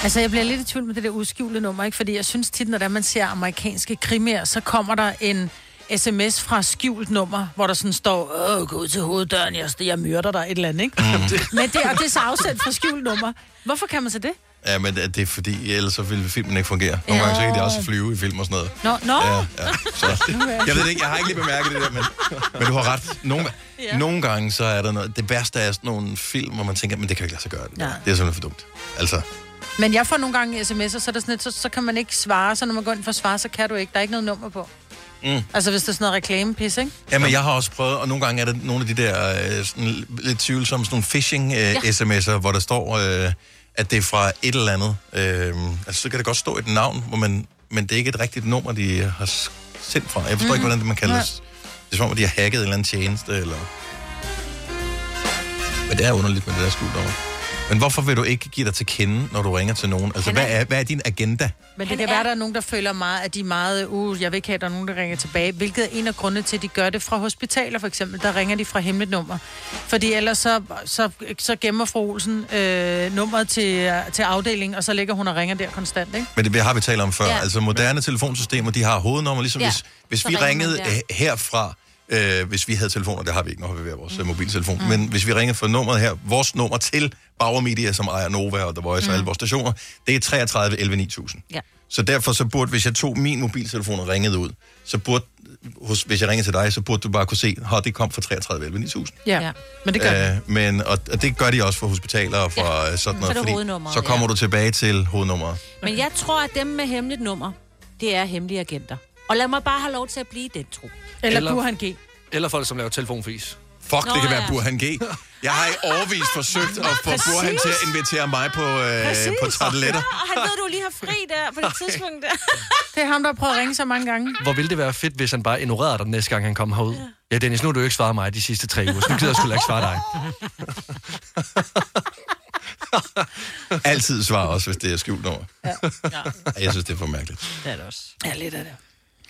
Altså, jeg bliver lidt i tvivl med det der udskjulte nummer, ikke? Fordi jeg synes tit, når der man ser amerikanske krimier, så kommer der en sms fra skjult nummer, hvor der sådan står, Åh, gå ud til hoveddøren, jeg, jeg myrder dig, et eller andet, ikke? Men det, og det er så afsat fra skjult nummer. Hvorfor kan man så det? Ja, men det er fordi, ellers så ville filmen ikke fungere. Nogle gange så kan de også flyve i film og sådan noget. Nå, nå. Ja, ja. Så, jeg ved ikke, jeg har ikke lige bemærket det der, men, men du har ret. Nogle, ja. nogle gange så er der noget, det værste er sådan nogle film, hvor man tænker, men det kan ikke lade sig gøre. Det, Ja. det er simpelthen for dumt. Altså, Men jeg får nogle gange sms'er, så, er der sådan lidt, så, så kan man ikke svare, så når man går ind for at svare, så kan du ikke. Der er ikke noget nummer på. Mm. Altså, hvis der er sådan noget reklamepis, ikke? Jamen, jeg har også prøvet, og nogle gange er der nogle af de der øh, sådan, lidt tvivlsomme sådan nogle phishing-sms'er, øh, hvor der står, øh, at det er fra et eller andet. Øh, altså, så kan det godt stå et navn, hvor man, men det er ikke et rigtigt nummer, de har sendt fra. Jeg forstår mm. ikke, hvordan det man kalder Nej. det. Det er som om, at de har hacket en eller anden tjeneste, eller... Men det er underligt med det der skjult over. Men hvorfor vil du ikke give dig til kende, når du ringer til nogen? Altså, hvad er, hvad er din agenda? Men det kan være, at der er nogen, der føler meget, at de er meget, uh, jeg vil ikke have, at der er nogen, der ringer tilbage. Hvilket er en af grundene til, at de gør det fra hospitaler, for eksempel. Der ringer de fra hemmeligt nummer. Fordi ellers så, så, så gemmer fru Olsen øh, nummeret til, til afdelingen, og så ligger hun og ringer der konstant, ikke? Men det har vi talt om før. Ja. Ja. Altså moderne telefonsystemer, de har hovednummer, ligesom Ja. ja. hvis, hvis Så vi ringer man ringede der. øh, herfra, øh, hvis vi havde telefoner, det har vi ikke, når vi har vores mm. mobiltelefon, mm. men hvis vi ringede for nummeret her, vores nummer til Bauer Media, som ejer Nova og The Voice mm. og alle vores stationer, det er 33 11 9000. Ja. Så derfor så burde, hvis jeg tog min mobiltelefon og ringede ud, så burde, hos, hvis jeg ringede til dig, så burde du bare kunne se, at det kom fra 33 11 9000. Ja, ja. men det gør Øh, men, og, og det gør de også for hospitaler og for ja. sådan Så noget, det fordi så kommer ja. du tilbage til hovednummeret. Men jeg tror, at dem med hemmeligt nummer, det er hemmelige agenter. Og lad mig bare have lov til at blive den tro. Eller, Eller- Burhan G. Eller folk, som laver telefonfis. Fuck, Nå, det kan være ja. Burhan G. Jeg har i årvis forsøgt at få Præcis. Burhan til at invitere mig på, øh, på tarteletter. Og han ved, du lige har fri der på det tidspunkt der. Det er ham, der har prøvet at ringe så mange gange. Hvor ville det være fedt, hvis han bare ignorerede dig næste gang, han kom herud? Ja, Dennis, nu har du ikke svaret mig de sidste tre uger, så nu gider jeg sgu ikke svare dig. Altid svar også, hvis det er skjult nummer. Ja. Jeg synes, det er for mærkeligt. Det er det også. Ja, lidt af det.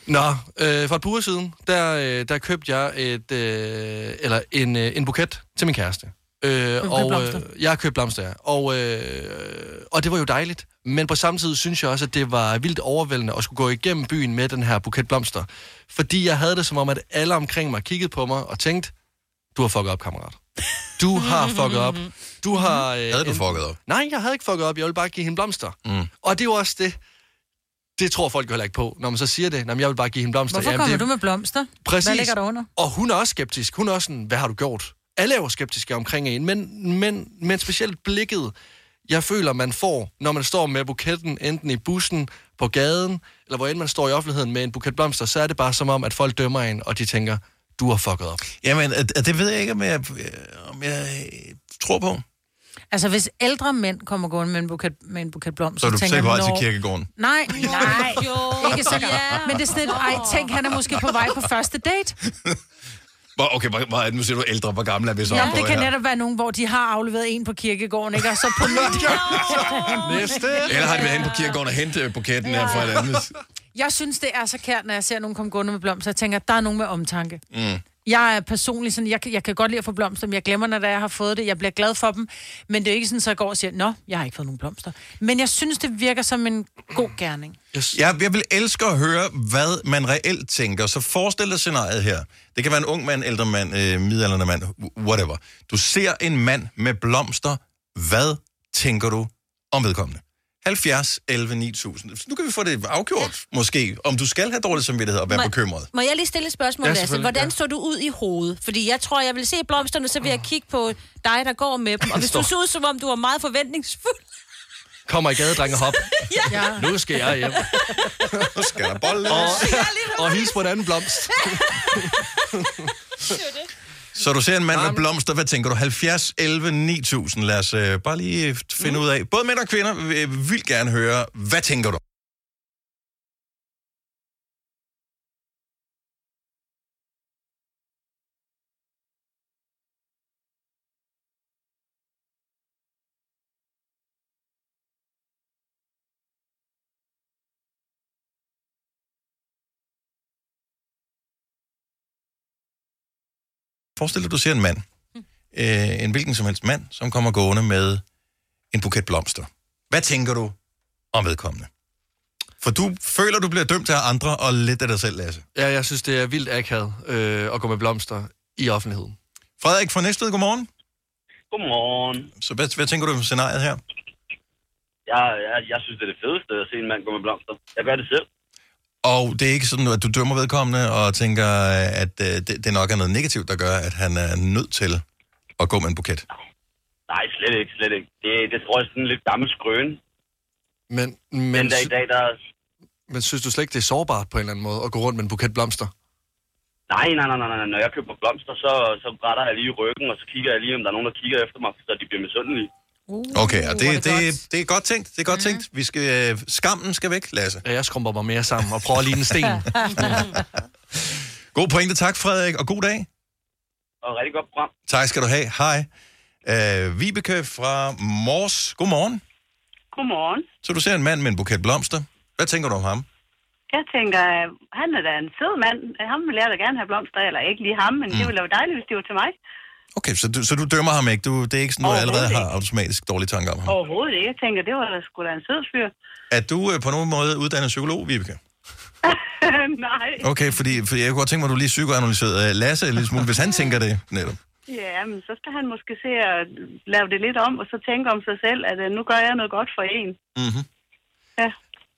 Nå, øh, for et par uger siden, der, øh, der købte jeg et, øh, eller en, øh, en buket til min kæreste. Øh, og blomster? jeg har købt blomster, ja. Og, øh, og det var jo dejligt. Men på samme tid synes jeg også, at det var vildt overvældende at skulle gå igennem byen med den her buket blomster. Fordi jeg havde det som om, at alle omkring mig kiggede på mig og tænkte, du har fucket op, kammerat. Du har fucket op. Du har... Øh, Havde du fucket op? Nej, jeg havde ikke fucket op. Jeg ville bare give hende blomster. Mm. Og det er jo også det. Det tror folk jo heller ikke på, når man så siger det. Jamen, jeg vil bare give hende blomster. Hvorfor Jamen, kommer det... du med blomster? Præcis. Hvad ligger der under? Og hun er også skeptisk. Hun er også sådan, hvad har du gjort? Alle er jo skeptiske omkring en, men, men, men specielt blikket, jeg føler, man får, når man står med buketten, enten i bussen, på gaden, eller hvor end man står i offentligheden med en buket blomster, så er det bare som om, at folk dømmer en, og de tænker, du har fucket op. Jamen, det ved jeg ikke, om jeg, om jeg tror på. Altså, hvis ældre mænd kommer gående med en buket, med en buket blomster, Så er du tænker på jeg, altid "Nå." kirkegården. Nej, nej, Jo, ikke sikkert. ja. Men det er sådan lidt, ej, tænk, han er måske på vej på første date. Okay, hvor, hvor, er det? nu siger du ældre, hvor gammel er vi så Ja, det kan her? netop være nogen, hvor de har afleveret en på kirkegården, ikke? Og så på Næste. Eller har de været hen på kirkegården og hentet buketten her fra et andet? Jeg synes, det er så kært, når jeg ser nogen komme gående med blomster. Jeg tænker, der er nogen med omtanke. Mm. Jeg er personligt sådan, jeg, jeg kan godt lide at få blomster, men jeg glemmer, når jeg har fået det. Jeg bliver glad for dem, men det er ikke sådan, så jeg går og siger, nå, jeg har ikke fået nogen blomster. Men jeg synes, det virker som en god gerning. Yes. Jeg, jeg vil elske at høre, hvad man reelt tænker. Så forestil dig scenariet her. Det kan være en ung mand, ældre mand, øh, midaldrende mand, whatever. Du ser en mand med blomster. Hvad tænker du om vedkommende. 70, 11, 9000. Nu kan vi få det afgjort, ja. måske, om du skal have dårlig samvittighed og være Må- bekymret. Må jeg lige stille et spørgsmål, Ja, Lasse? Hvordan ja. så du ud i hovedet? Fordi jeg tror, jeg vil se blomsterne, så vil jeg kigge på dig, der går med dem. Og hvis du så ud, som om du var meget forventningsfuld. Kommer i gadedreng og hop. ja. Nu skal jeg hjem. nu skal der bolle. Og, og hils på en anden blomst. Så du ser en mand med blomster, hvad tænker du? 70, 11, 9000. Lad os øh, bare lige finde ud af. Både mænd og kvinder vil vildt gerne høre, hvad tænker du? Forestil dig, du ser en mand, øh, en hvilken som helst mand, som kommer gående med en buket blomster. Hvad tænker du om vedkommende? For du føler, du bliver dømt af andre og lidt af dig selv, Lasse. Ja, jeg synes, det er vildt akavet øh, at gå med blomster i offentligheden. Frederik fra Næstved, godmorgen. Godmorgen. Så hvad, hvad tænker du om scenariet her? Jeg, jeg, jeg synes, det er det fedeste at se en mand gå med blomster. Jeg gør det selv. Og det er ikke sådan, at du dømmer vedkommende og tænker, at øh, det, det nok er noget negativt, der gør, at han er nødt til at gå med en buket. Nej, slet ikke, slet ikke. Det, det tror jeg er sådan en lidt gammel skrøn. Men, men, Den dag i dag, der... men synes du slet ikke, det er sårbart på en eller anden måde at gå rundt med en buket blomster? Nej, nej, nej, nej, nej. Når jeg køber blomster, så, så retter jeg lige ryggen, og så kigger jeg lige, om der er nogen, der kigger efter mig, så de bliver misundelige. Okay, og det, det, det, det er godt tænkt. Det er godt tænkt. Vi skal, øh, skammen skal væk, Lasse. Ja, jeg skrumper mig mere sammen og prøver at ligne en sten. God pointe. Tak, Frederik, og god dag. Og rigtig godt program. Tak skal du have. Hej. Øh, Vibeke fra Mors. Godmorgen. Godmorgen. Så du ser en mand med en buket blomster. Hvad tænker du om ham? Jeg tænker, øh, han er da en fed mand. Ham vil jeg da gerne have blomster, eller ikke lige ham, men mm. det ville være dejligt, hvis det var til mig. Okay, så du, så du dømmer ham ikke? Du, det er ikke sådan, du allerede har automatisk dårlige tanker om ham? Overhovedet ikke. Jeg tænker, det var da sgu da en fed fyr. Er du øh, på nogen måde uddannet psykolog, Vibeke? Nej. Okay, fordi, fordi jeg kunne godt tænke mig, at du lige psykoanalyserede øh, Lasse lille smule, hvis han tænker det netop. Ja, men så skal han måske se at lave det lidt om, og så tænke om sig selv, at øh, nu gør jeg noget godt for en. Mm-hmm.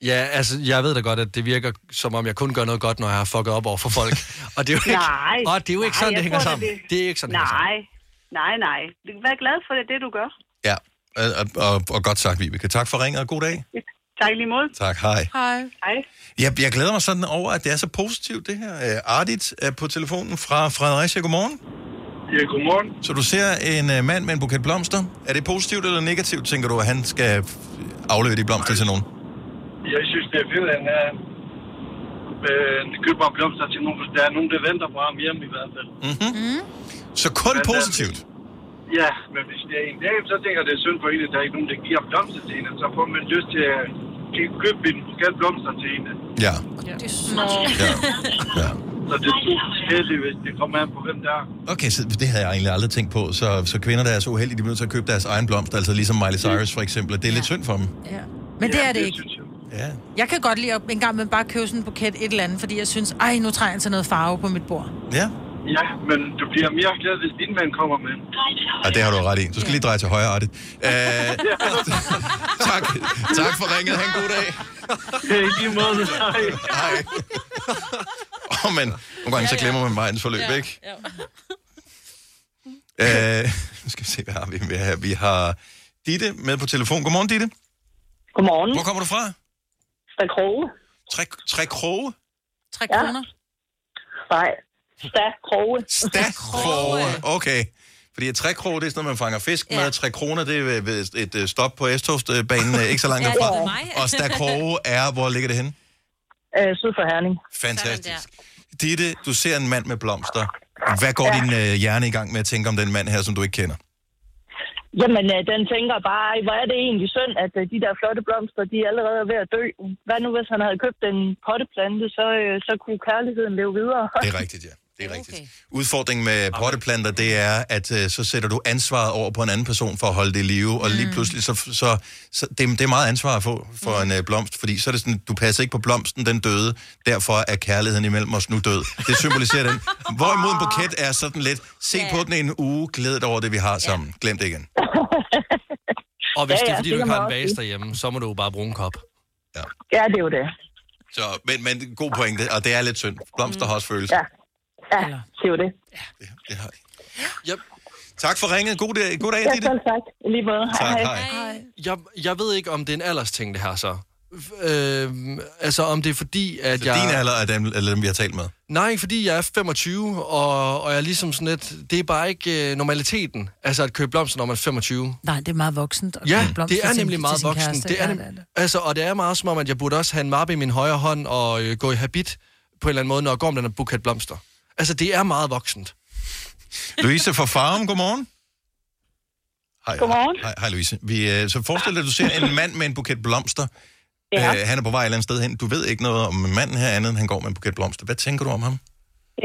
Ja. Ja, altså, jeg ved da godt, at det virker, som om jeg kun gør noget godt, når jeg har fucket op over for folk. Og det er jo ikke, Nej. og det er jo ikke Nej, sådan, det hænger tror sammen. det- Det er ikke sådan, det hænger sammen. Nej, nej, nej. Vær glad for det, det du gør. Ja, og, og, og godt sagt, Vibeke. Tak for ringet, og god dag. Tak i lige måde. Tak, hej. Hej. Hej. Jeg, jeg glæder mig sådan over, at det er så positivt, det her. Øh, Ardit er på telefonen fra Fredericia. Godmorgen. Ja, godmorgen. Så du ser en uh, mand med en buket blomster. Er det positivt eller negativt, tænker du, at han skal aflevere de blomster til nogen? Jeg synes, det er fedt, at han øh, køber blomster til nogen, der er nogen, der venter på ham hjemme i hvert fald. Mm-hmm. Mm. Så kun Men, øh, positivt. Ja, men hvis det er en dag, så tænker jeg, det er synd for en, at der er ikke nogen, der giver blomster til hende. Så får man lyst til at kø- købe en buket blomster til hende. Ja. Det er smukt. Ja. ja. Så det er hvis det kommer an på, hvem der er. Okay, så det havde jeg egentlig aldrig tænkt på. Så, så kvinder, der er så uheldige, de bliver nødt til at købe deres egen blomster, altså ligesom Miley Cyrus for eksempel. Det er lidt synd for dem. Ja. Men det er det ikke. Ja. Jeg kan godt lide at en gang med bare købe sådan en buket et eller andet, fordi jeg synes, ej, nu trænger jeg til noget farve på mit bord. Ja. Ja, men du bliver mere glad, hvis din mand kommer med. Ja, det har du ret i. Du skal lige dreje til højre, Ardit. Uh, tak. tak for ringet. Ha' en god dag. Ja, i lige måde. Hej. Hej. Åh, oh, men nogle gange så glemmer man vejens forløb, Ja, ikke? Uh, nu skal vi se, hvad har vi med her. Vi har Ditte med på telefon. Godmorgen, Ditte. Godmorgen. Hvor kommer du fra? Tre kroge. Tre, tre kroge? Tre ja. kroner? Nej. Sta kroge. Sta kroge. Okay. Fordi et trækroge, det er sådan noget, man fanger fisk ja. med. Tre kroner, det er et øh, stop på S-togbanen øh, ikke så langt Ja, derfra. er. Og Sta kroge er, hvor ligger det henne? Øh, syd for Herning. Fantastisk. Ditte, du ser en mand med blomster. Hvad går ja. din øh, hjerne i gang med at tænke om den mand her, som du ikke kender? Jamen, øh, den tænker bare, hvor er det egentlig synd, at øh, de der flotte blomster, de er allerede ved at dø. Hvad nu, hvis han havde købt en potteplante, så, øh, så kunne kærligheden leve videre. Det er rigtigt, ja. Det er rigtigt. Udfordringen med potteplanter, det er, at øh, så sætter du ansvaret over på en anden person for at holde det i live, og lige pludselig, så, så, så det, det er meget ansvar at få for en øh, blomst, fordi så er det sådan, du passer ikke på blomsten, den døde, derfor er kærligheden imellem os nu død. Det symboliserer den. Hvorimod en buket er sådan lidt, se på den i en uge, glæd dig over det, vi har sammen. Glem det igen. Og hvis Ja, det er, ja, fordi det du ikke har en vase sige. derhjemme, så må du jo bare bruge en kop. Ja, det er jo det. Så, men, men god pointe, og det er lidt synd. Blomster har også følelser. Ja, ja det er jo det. Det har de. Yep. Tak for ringet. God dag, god dag Ja, Ditte. selv tak. Lige måde. Tak, hej. hej. Jeg, jeg ved ikke, om det er en aldersting, det her så. Øh, altså, om det er fordi, at Så jeg... din alder er dem, eller dem, vi har talt med. Nej, fordi jeg er 25, og, og jeg er ligesom sådan lidt... Det er bare ikke øh, normaliteten, altså at købe blomster, når man er 25. Nej, det er meget voksent. at Ja, købe blomster det er til- nemlig til meget sin voksen. kæreste. Det er, Ja, nem... altså, og det er meget som om, at jeg burde også have en mappe i min højre hånd og øh, gå i habit på en eller anden måde, når jeg går med den her buket blomster. Altså, det er meget voksent. Louise fra Farum, godmorgen. Hej, Godmorgen. Hej, hej Louise. Vi, øh, så forestil dig, at du ser en mand med en buket blomster. Ja. Øh, han er på vej et eller andet sted hen. Du ved ikke noget om manden her andet, end han går med en buket blomster. Hvad tænker du om ham?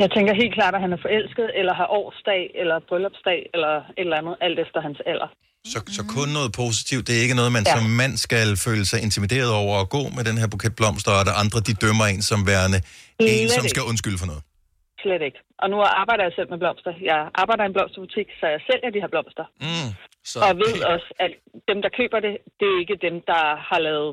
Jeg tænker helt klart, at han er forelsket, eller har årsdag, eller bryllupsdag, eller et eller andet, alt efter hans alder. Så, så kun noget positivt. Det er ikke noget, man Ja. som mand skal føle sig intimideret over at gå med den her buket blomster, og der andre, de dømmer en som værende en, som skal undskylde for noget. Slet ikke. Og nu arbejder jeg selv med blomster. Jeg arbejder i en blomsterbutik, så jeg sælger de her blomster. Mm. Så, Og ved også, at dem, der køber det, det er ikke dem, der har lavet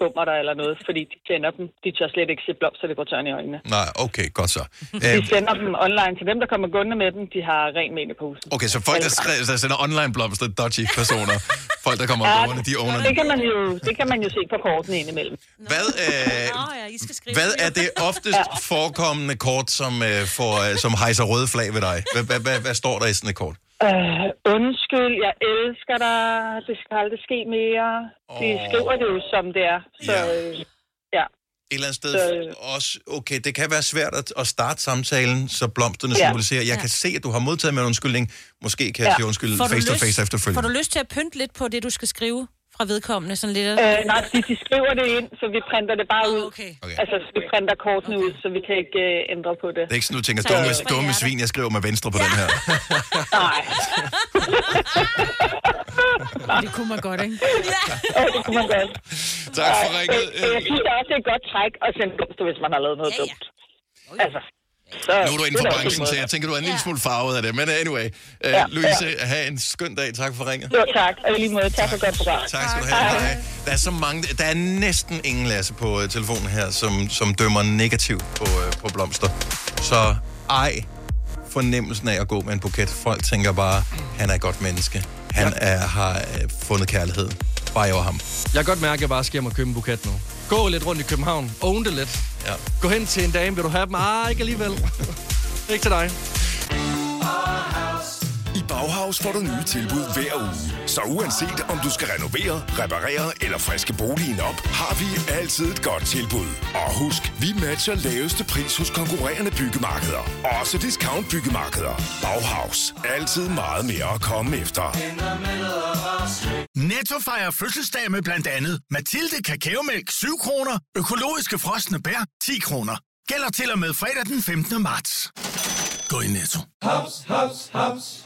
bummer der eller noget, fordi de sender dem. De tør slet ikke se blomsterdekoratøren i øjnene. Nej, okay, godt så. De Øh, sender dem online til dem, der kommer gående med dem. De har ren men i posen. okay, så folk, der, skrev, der sender online blomster, dodgy personer, folk, der kommer gående, de owner det kan man jo, det kan man jo se på kortene indimellem. Hvad, øh, ja, I skal skrive hvad er det oftest forekommende kort, som, øh, får, øh, som hejser røde flag ved dig? Hvad, hvad, hvad, hvad står der i sådan et kort? Øh, undskyld, jeg elsker dig. Det skal aldrig ske mere. De Åh. skriver det jo, som det er. Så, Ja. øh, ja. Et eller andet sted Så- også, okay, det kan være svært at, at starte samtalen, så blomsterne Ja. symboliserer. Jeg kan se, at du har modtaget med en undskyldning. Måske kan jeg Ja. sige undskyld Får du face to lyst- face efterfølgende. Får du lyst til at pynte lidt på det, du skal skrive fra vedkommende? Sådan lidt... Øh, nej, de, de skriver det ind, så vi printer det bare ud. Okay. Okay. Altså, vi printer kortene ud, så vi kan ikke øh, ændre på det. Det er ikke sådan, du tænker, dumme, dumme svin, jeg skriver med venstre på den her. Nej. Det kunne man godt, ikke? Ja, det kunne man godt. Tak for ringet. Øh, Jeg synes det er også et godt træk at sende blomster, hvis man har lavet noget dumt. Altså, så, Nu er du inden for branchen, en så jeg tænker, du er en lille smule farvet af det. Men anyway, uh, Ja, Louise, have en skøn dag. Tak for ringet. Jo, tak. Og lige måde, tak for et godt program. Tak skal du have. Hej. Der er så mange, der er næsten ingen Lasse på uh, telefonen her, som, som dømmer negativt på, uh, på blomster. Så ej, fornemmelsen af at gå med en buket. Folk tænker bare, han er et godt menneske. Han er, har uh, fundet kærlighed. Bare over ham. Jeg kan godt mærke, at jeg bare skal hjem og købe en buket nu. Gå lidt rundt i København. Own det lidt. Ja. Gå hen til en dame. Vil du have dem? Ah, ikke alligevel. ikke til dig. Bauhaus får du nye tilbud hver uge. Så uanset om du skal renovere, reparere eller friske boligen op, har vi altid et godt tilbud. Og husk, vi matcher laveste pris hos konkurrerende byggemarkeder. Også discount byggemarkeder. Bauhaus. Altid meget mere at komme efter. Netto fejrer fødselsdag med blandt andet Mathilde Kakaomælk 7 kroner, økologiske frosne bær 10 kroner. Gælder til og med fredag den 15. marts. Gå i Netto. Haps, haps, haps.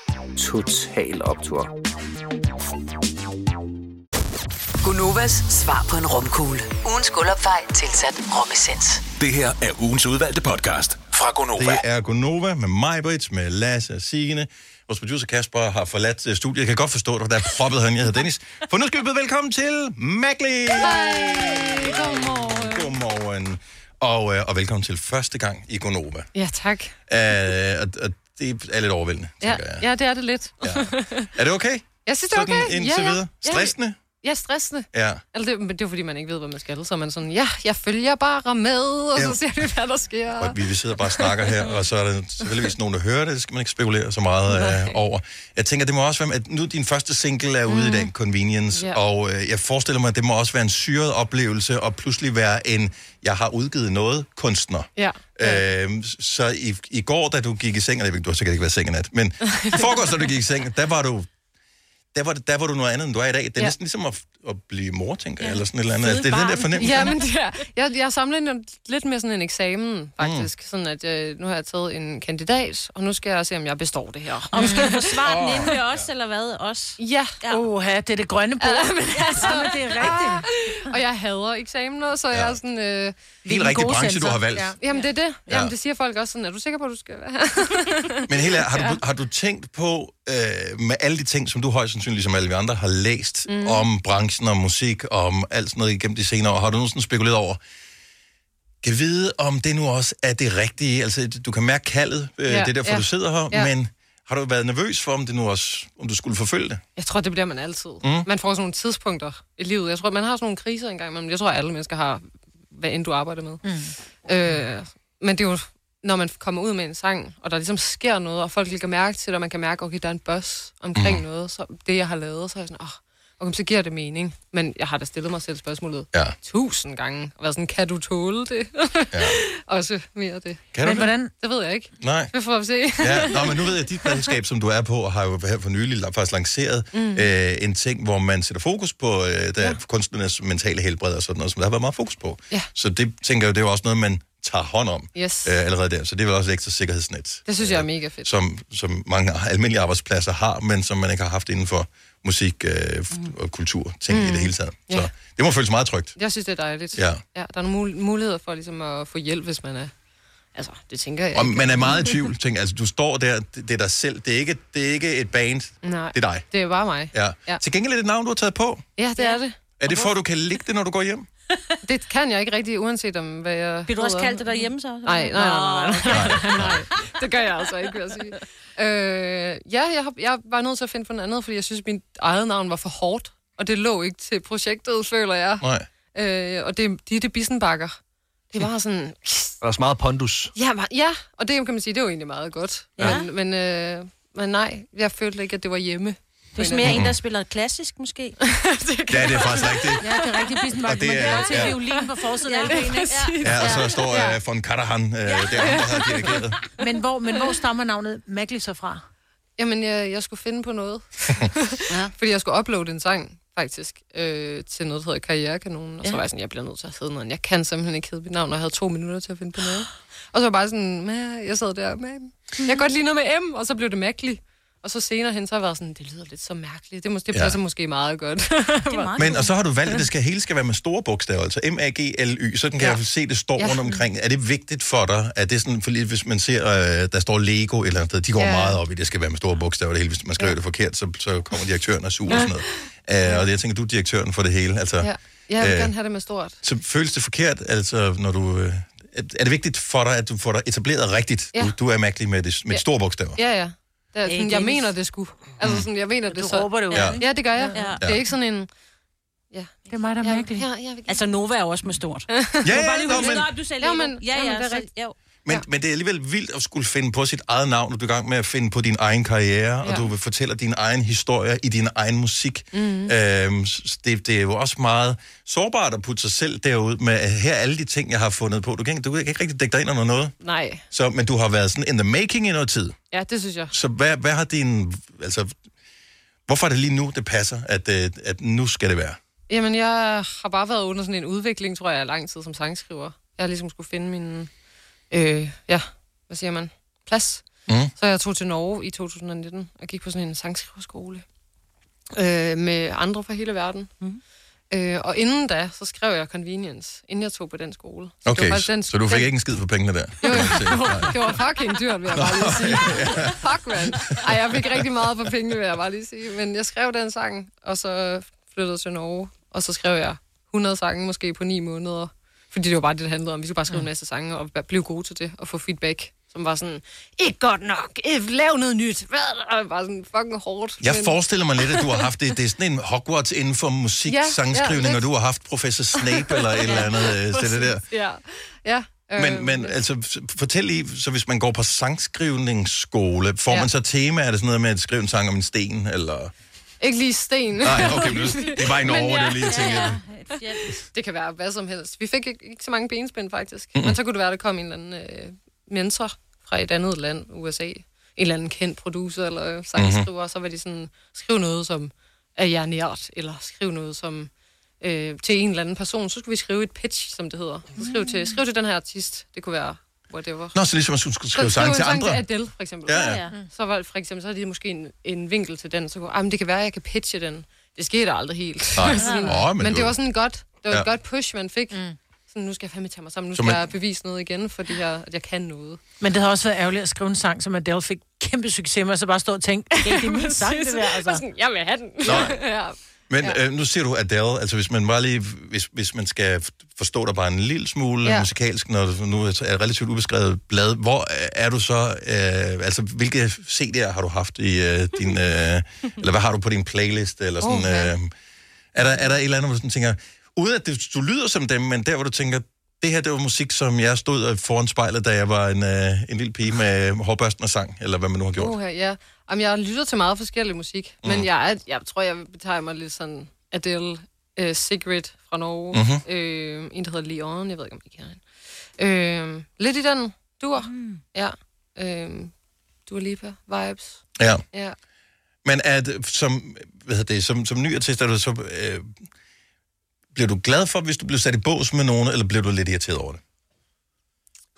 Total Optor. Gunovas svar på en romkugle. Ugens guldopfej tilsat romessens. Det her er ugens udvalgte podcast fra Gonova. Det er Gonova med mig, Britt, med Lasse og Signe. Vores producer Kasper har forladt øh, studiet. Jeg kan godt forstå det, for der er proppet herinde. Jeg hedder Dennis. For nu skal vi byde velkommen til Magli. Hej, godmorgen. Godmorgen. Og, øh, og velkommen til første gang i Gonova. Ja, tak. Øh, og, og det er lidt overvældende, Ja, tænker jeg. ja, det er det lidt. Ja. Er det okay? Jeg synes, det er Sådan okay. indtil ja, ja. videre? Stressende? Ja, stressende. Ja. Altså, det, men det er fordi, man ikke ved, hvad man skal. Så er man sådan, ja, jeg følger bare med, og Ja. så ser vi, hvad der sker. Og vi, vi sidder bare og snakker her, og så er der selvfølgelig nogen, der hører det. Det skal man ikke spekulere så meget øh, over. Jeg tænker, det må også være, at nu din første single er ude mm. i den, Convenience, Ja. og øh, jeg forestiller mig, at det må også være en syret oplevelse, og pludselig være en, jeg har udgivet noget, kunstner. Ja. Øhm, så i, i går, da du gik i seng, eller jeg ved du har sikkert ikke været i seng i nat, men i forgårs, da du gik i seng, der var du, der var, der var du noget andet, end du er i dag. Det er Ja. ja. næsten ligesom at at blive mor, tænker jeg, eller sådan et eller andet. Altså, det er den der fornemmelse. Ja, men det er, jeg, jeg sammenligner lidt med sådan en eksamen, faktisk. Mm. Sådan at jeg, nu har jeg taget en kandidat, og nu skal jeg se, om jeg består det her. Og skal du forsvare den inde ved os, eller hvad? Os? Ja. Ja. Oha, det er det grønne bord. Ja, men altså, Ja, men det er rigtigt. og jeg hader eksamener, så ja. jeg er sådan... Øh, Helt rigtig branche, du har valgt. Ja. Jamen, det er det. Ja. Jamen, det siger folk også sådan, er du sikker på, at du skal være her? Men helt ærligt, har, du, har du tænkt på, øh, med alle de ting, som du højst sandsynligt, som alle vi andre, har læst mm. om branchen, om musik, om alt sådan noget igennem de senere år, har du nogensinde spekuleret over, kan vide, om det nu også er det rigtige? Altså, du kan mærke kaldet, øh, Ja, det er derfor, ja. du sidder her, Ja. men har du været nervøs for, om det nu også, om du skulle forfølge det? Jeg tror, det bliver man altid. Mm. Man får sådan nogle tidspunkter i livet. Jeg tror, man har sådan nogle kriser engang, men jeg tror, alle mennesker har, hvad end du arbejder med. Mm. Øh, men det er jo, når man kommer ud med en sang, og der ligesom sker noget, og folk lægger mærke til det, og man kan mærke, okay, der er en buzz omkring mm. noget, så det, jeg har lavet, så er jeg sådan, åh, oh, okay, så giver det mening. Men jeg har da stillet mig selv spørgsmålet ja. tusind gange, og været sådan, kan du tåle det? ja. Også mere det. Kan du men det? hvordan? Det ved jeg ikke. Nej. Det får vi se. Ja, nå, men nu ved jeg, at dit pladselskab, som du er på, har jo her for nylig faktisk lanceret mm. øh, en ting, hvor man sætter fokus på øh, der ja. kunstnernes mentale helbred og sådan noget, som der har været meget fokus på. Ja. Så det tænker jeg, det er jo også noget, man tager hånd om Yes. øh, allerede der. Så det er vel også et ekstra sikkerhedsnet, Det synes jeg er mega fedt. som, som mange almindelige arbejdspladser har, men som man ikke har haft inden for musik øh, mm. og kultur, ting mm. i Mm. det hele taget. Så det må føles meget trygt. Jeg synes, det er dejligt. Ja. ja der er nogle mul- muligheder for ligesom at få hjælp, hvis man er... Altså, det tænker jeg Og ikke. man er meget i tvivl. Tænker, altså, du står der, det, det er dig selv. Det er, ikke, det er ikke et band. Nej, Det er dig. det er bare mig. Ja. Ja. Til gengæld er det et navn, du har taget på. Ja, det er det. Er det for, at du kan ligge det, når du går hjem? Det kan jeg ikke rigtig, uanset om hvad jeg... Bliver du også kaldt det derhjemme, så? Nej, nej, nej, nej, nej, nej. Det gør jeg altså ikke, vil jeg sige. Øh, ja, jeg, har, jeg var nødt til at finde på noget andet, fordi jeg synes, mit eget navn var for hårdt, og det lå ikke til projektet, føler jeg. Nej. Øh, og det, de er det Bissenbakker. Det var sådan... Der er så meget pondus. Ja, ja, og det kan man sige, det er jo egentlig meget godt. Ja. Men, men, øh, men nej, jeg følte ikke, at det var hjemme. Det er mere en, der spiller klassisk, måske. Ja, det er faktisk rigtigt. Ja, det er rigtig Bismarck. Og det Man er- se ja. violin på forsiden Ja, af ikke? Ja, og så står uh, von Karahan, uh, der, der har dirigeret. Men hvor, men hvor stammer navnet Magli så fra? Jamen, jeg, jeg skulle finde på noget. ja. Fordi jeg skulle uploade en sang, faktisk, øh, til noget, der hedder Karrierekanonen. Og så Ja. var jeg sådan, jeg bliver nødt til at hedde noget. Jeg kan simpelthen ikke hedde mit navn, og jeg havde to minutter til at finde på noget. Og så var jeg bare sådan, jeg sad der med, jeg kan godt lide noget med M, og så blev det Magli. Og så senere hen, så har jeg været sådan, det lyder lidt så mærkeligt. Det, mås- det Ja. passer måske meget godt. det er Men, og så har du valgt, at det skal, hele skal være med store bogstaver, altså M-A-G-L-Y. Sådan kan Ja. jeg i hvert fald se, det står Ja. rundt omkring. Er det vigtigt for dig? Er det sådan, fordi hvis man ser, øh, der står Lego et eller andet sted, de går Ja. meget op i, det skal være med store bogstaver det hele. Hvis man skriver Ja. det forkert, så, så kommer direktøren og suger og sådan noget. Uh, og det, jeg tænker, du er direktøren for det hele. Altså, ja. Jeg vil øh, gerne have det med stort. Så føles det forkert, altså, når du... Øh, er det vigtigt for dig, at du får dig etableret rigtigt? Ja. Du, du er mærkelig med, det, med Ja. store bogstaver. Ja, ja. Det er, Hey, sådan, jeg Dennis. mener det sgu. Altså sådan, jeg mener det Du så. råber det ud, Ja, ja det gør jeg. Ja. Det er ikke sådan en... Ja. Det er mig, der er Magli. Ja, ja, Altså, Nova er jo også med stort. Ja, ja, nå, men, du sagde Ja, men- ja, jamen, ja, det er rigtigt. Men, men det er alligevel vildt at skulle finde på sit eget navn, og du er i gang med at finde på din egen karriere, ja. og Ja. du vil fortælle din egen historie i din egen musik. Mm. Øhm, det, det er jo også meget sårbart at putte sig selv derud med, at her er alle de ting, jeg har fundet på. Du kan, du kan ikke rigtig dække dig ind under noget. Nej. Så, men du har været sådan in the making i noget tid. Ja, det synes jeg. Så hvad, hvad har din... Altså, hvorfor er det lige nu, det passer, at, øh, at nu skal det være? Jamen, jeg har bare været under sådan en udvikling, tror jeg, lang tid som sangskriver. Jeg har ligesom skulle finde min, øh, ja, hvad siger man, plads. Mm. Så jeg tog til Norge i 2019 og gik på sådan en sangskriverskole øh, med andre fra hele verden. Mm. Øh, og inden da, så skrev jeg Convenience, inden jeg tog på den skole. Så det var Okay, faktisk den, så du fik den, ikke en skid for pengene der? Jo, jo, det var fucking dyrt, vil jeg bare lige sige. Fuck, mand. Ej, jeg fik rigtig meget for pengene, vil jeg bare lige sige. Men jeg skrev den sang, og så flyttede til Norge. Og så skrev jeg 100 sange, måske på 9 måneder. Fordi det var bare det, det handlede om. Vi skulle bare skrive en masse sange og blive gode til det, og få feedback, som var sådan, ikke godt nok, lav noget nyt. Hvad? Og bare sådan fucking hårdt. Jeg men- forestiller mig lidt, at du har haft det. Det er sådan en Hogwarts inden for musik, Ja, ja, ja, sangskrivning, lidt. og du har haft professor Snape eller et eller andet. øh, så det der. Ja, ja. Men, øh, men altså, fortæl lige, så hvis man går på sangskrivningsskole, får Ja. ja. man så tema? Er det sådan noget med at skrive en sang om en sten, eller... Ikke lige sten. Nej, okay, men det var i Norge, Men det lige, jeg tænkte. Det kan være hvad som helst. Vi fik ikke, ikke så mange benspænd, faktisk. Mhm. Mm-hmm. Men så kunne det være, der kom en eller anden øh, mentor fra et andet land, USA. En eller anden kendt producer eller sangskriver, mm-hmm. så var de sådan, skriv noget, som er jeg nært, eller skriv noget som øh, til en eller anden person, så skulle vi skrive et pitch, som det hedder. Så skriv til, skriv til den her artist. Det kunne være whatever. Nå, så ligesom at skulle skrive Så sang til andre. til Adele, for eksempel. Ja, ja. Mm. Så var for eksempel, så har de måske en, en vinkel til den, så kunne, ah, men det kan være, at jeg kan pitche den. Det skete aldrig helt. Nej. Sådan, Åh, men men, det var sådan godt, det var Ja. et godt push, man fik. Mm. Sådan, nu skal jeg fandme tage mig sammen, nu Så skal man- jeg bevise noget igen, fordi jeg, at jeg kan noget. Men det har også været ærgerligt at skrive en sang, som Adele fik kæmpe succes med, og så bare stå og tænke, det er min sang, det der. Altså. Sådan, jeg vil have den. ja. Men ja. øh, nu siger du Adele, altså hvis man bare lige, hvis, hvis man skal forstå dig bare en lille smule ja. Musikalsk, når du nu er et relativt ubeskrevet blad, hvor øh, er du så, øh, altså hvilke CD'er har du haft i øh, din, øh, eller hvad har du på din playlist, eller sådan, øh, er, der, er der et eller andet, hvor du sådan tænker, uden at det, du lyder som dem, men der hvor du tænker, det her, det var musik, som jeg stod foran spejlet, da jeg var en, øh, en lille pige med hårbørsten og sang, eller hvad man nu har gjort. Uh, ja. Jamen, jeg lytter til meget forskellig musik, mm. men jeg, er, jeg tror, jeg vil betegne mig lidt sådan Adele, uh, Sigrid fra Norge, Mhm. mm-hmm. øh, en, der hedder Leon, jeg ved ikke, om I kender hende. Øh, lidt i den dur, mm. ja. Øh, Dua Lipa, vibes. Ja. Ja. Men at, som, hvad hedder det, som, som ny artist, er du så, øh, bliver du glad for, hvis du bliver sat i bås med nogen, eller bliver du lidt irriteret over det?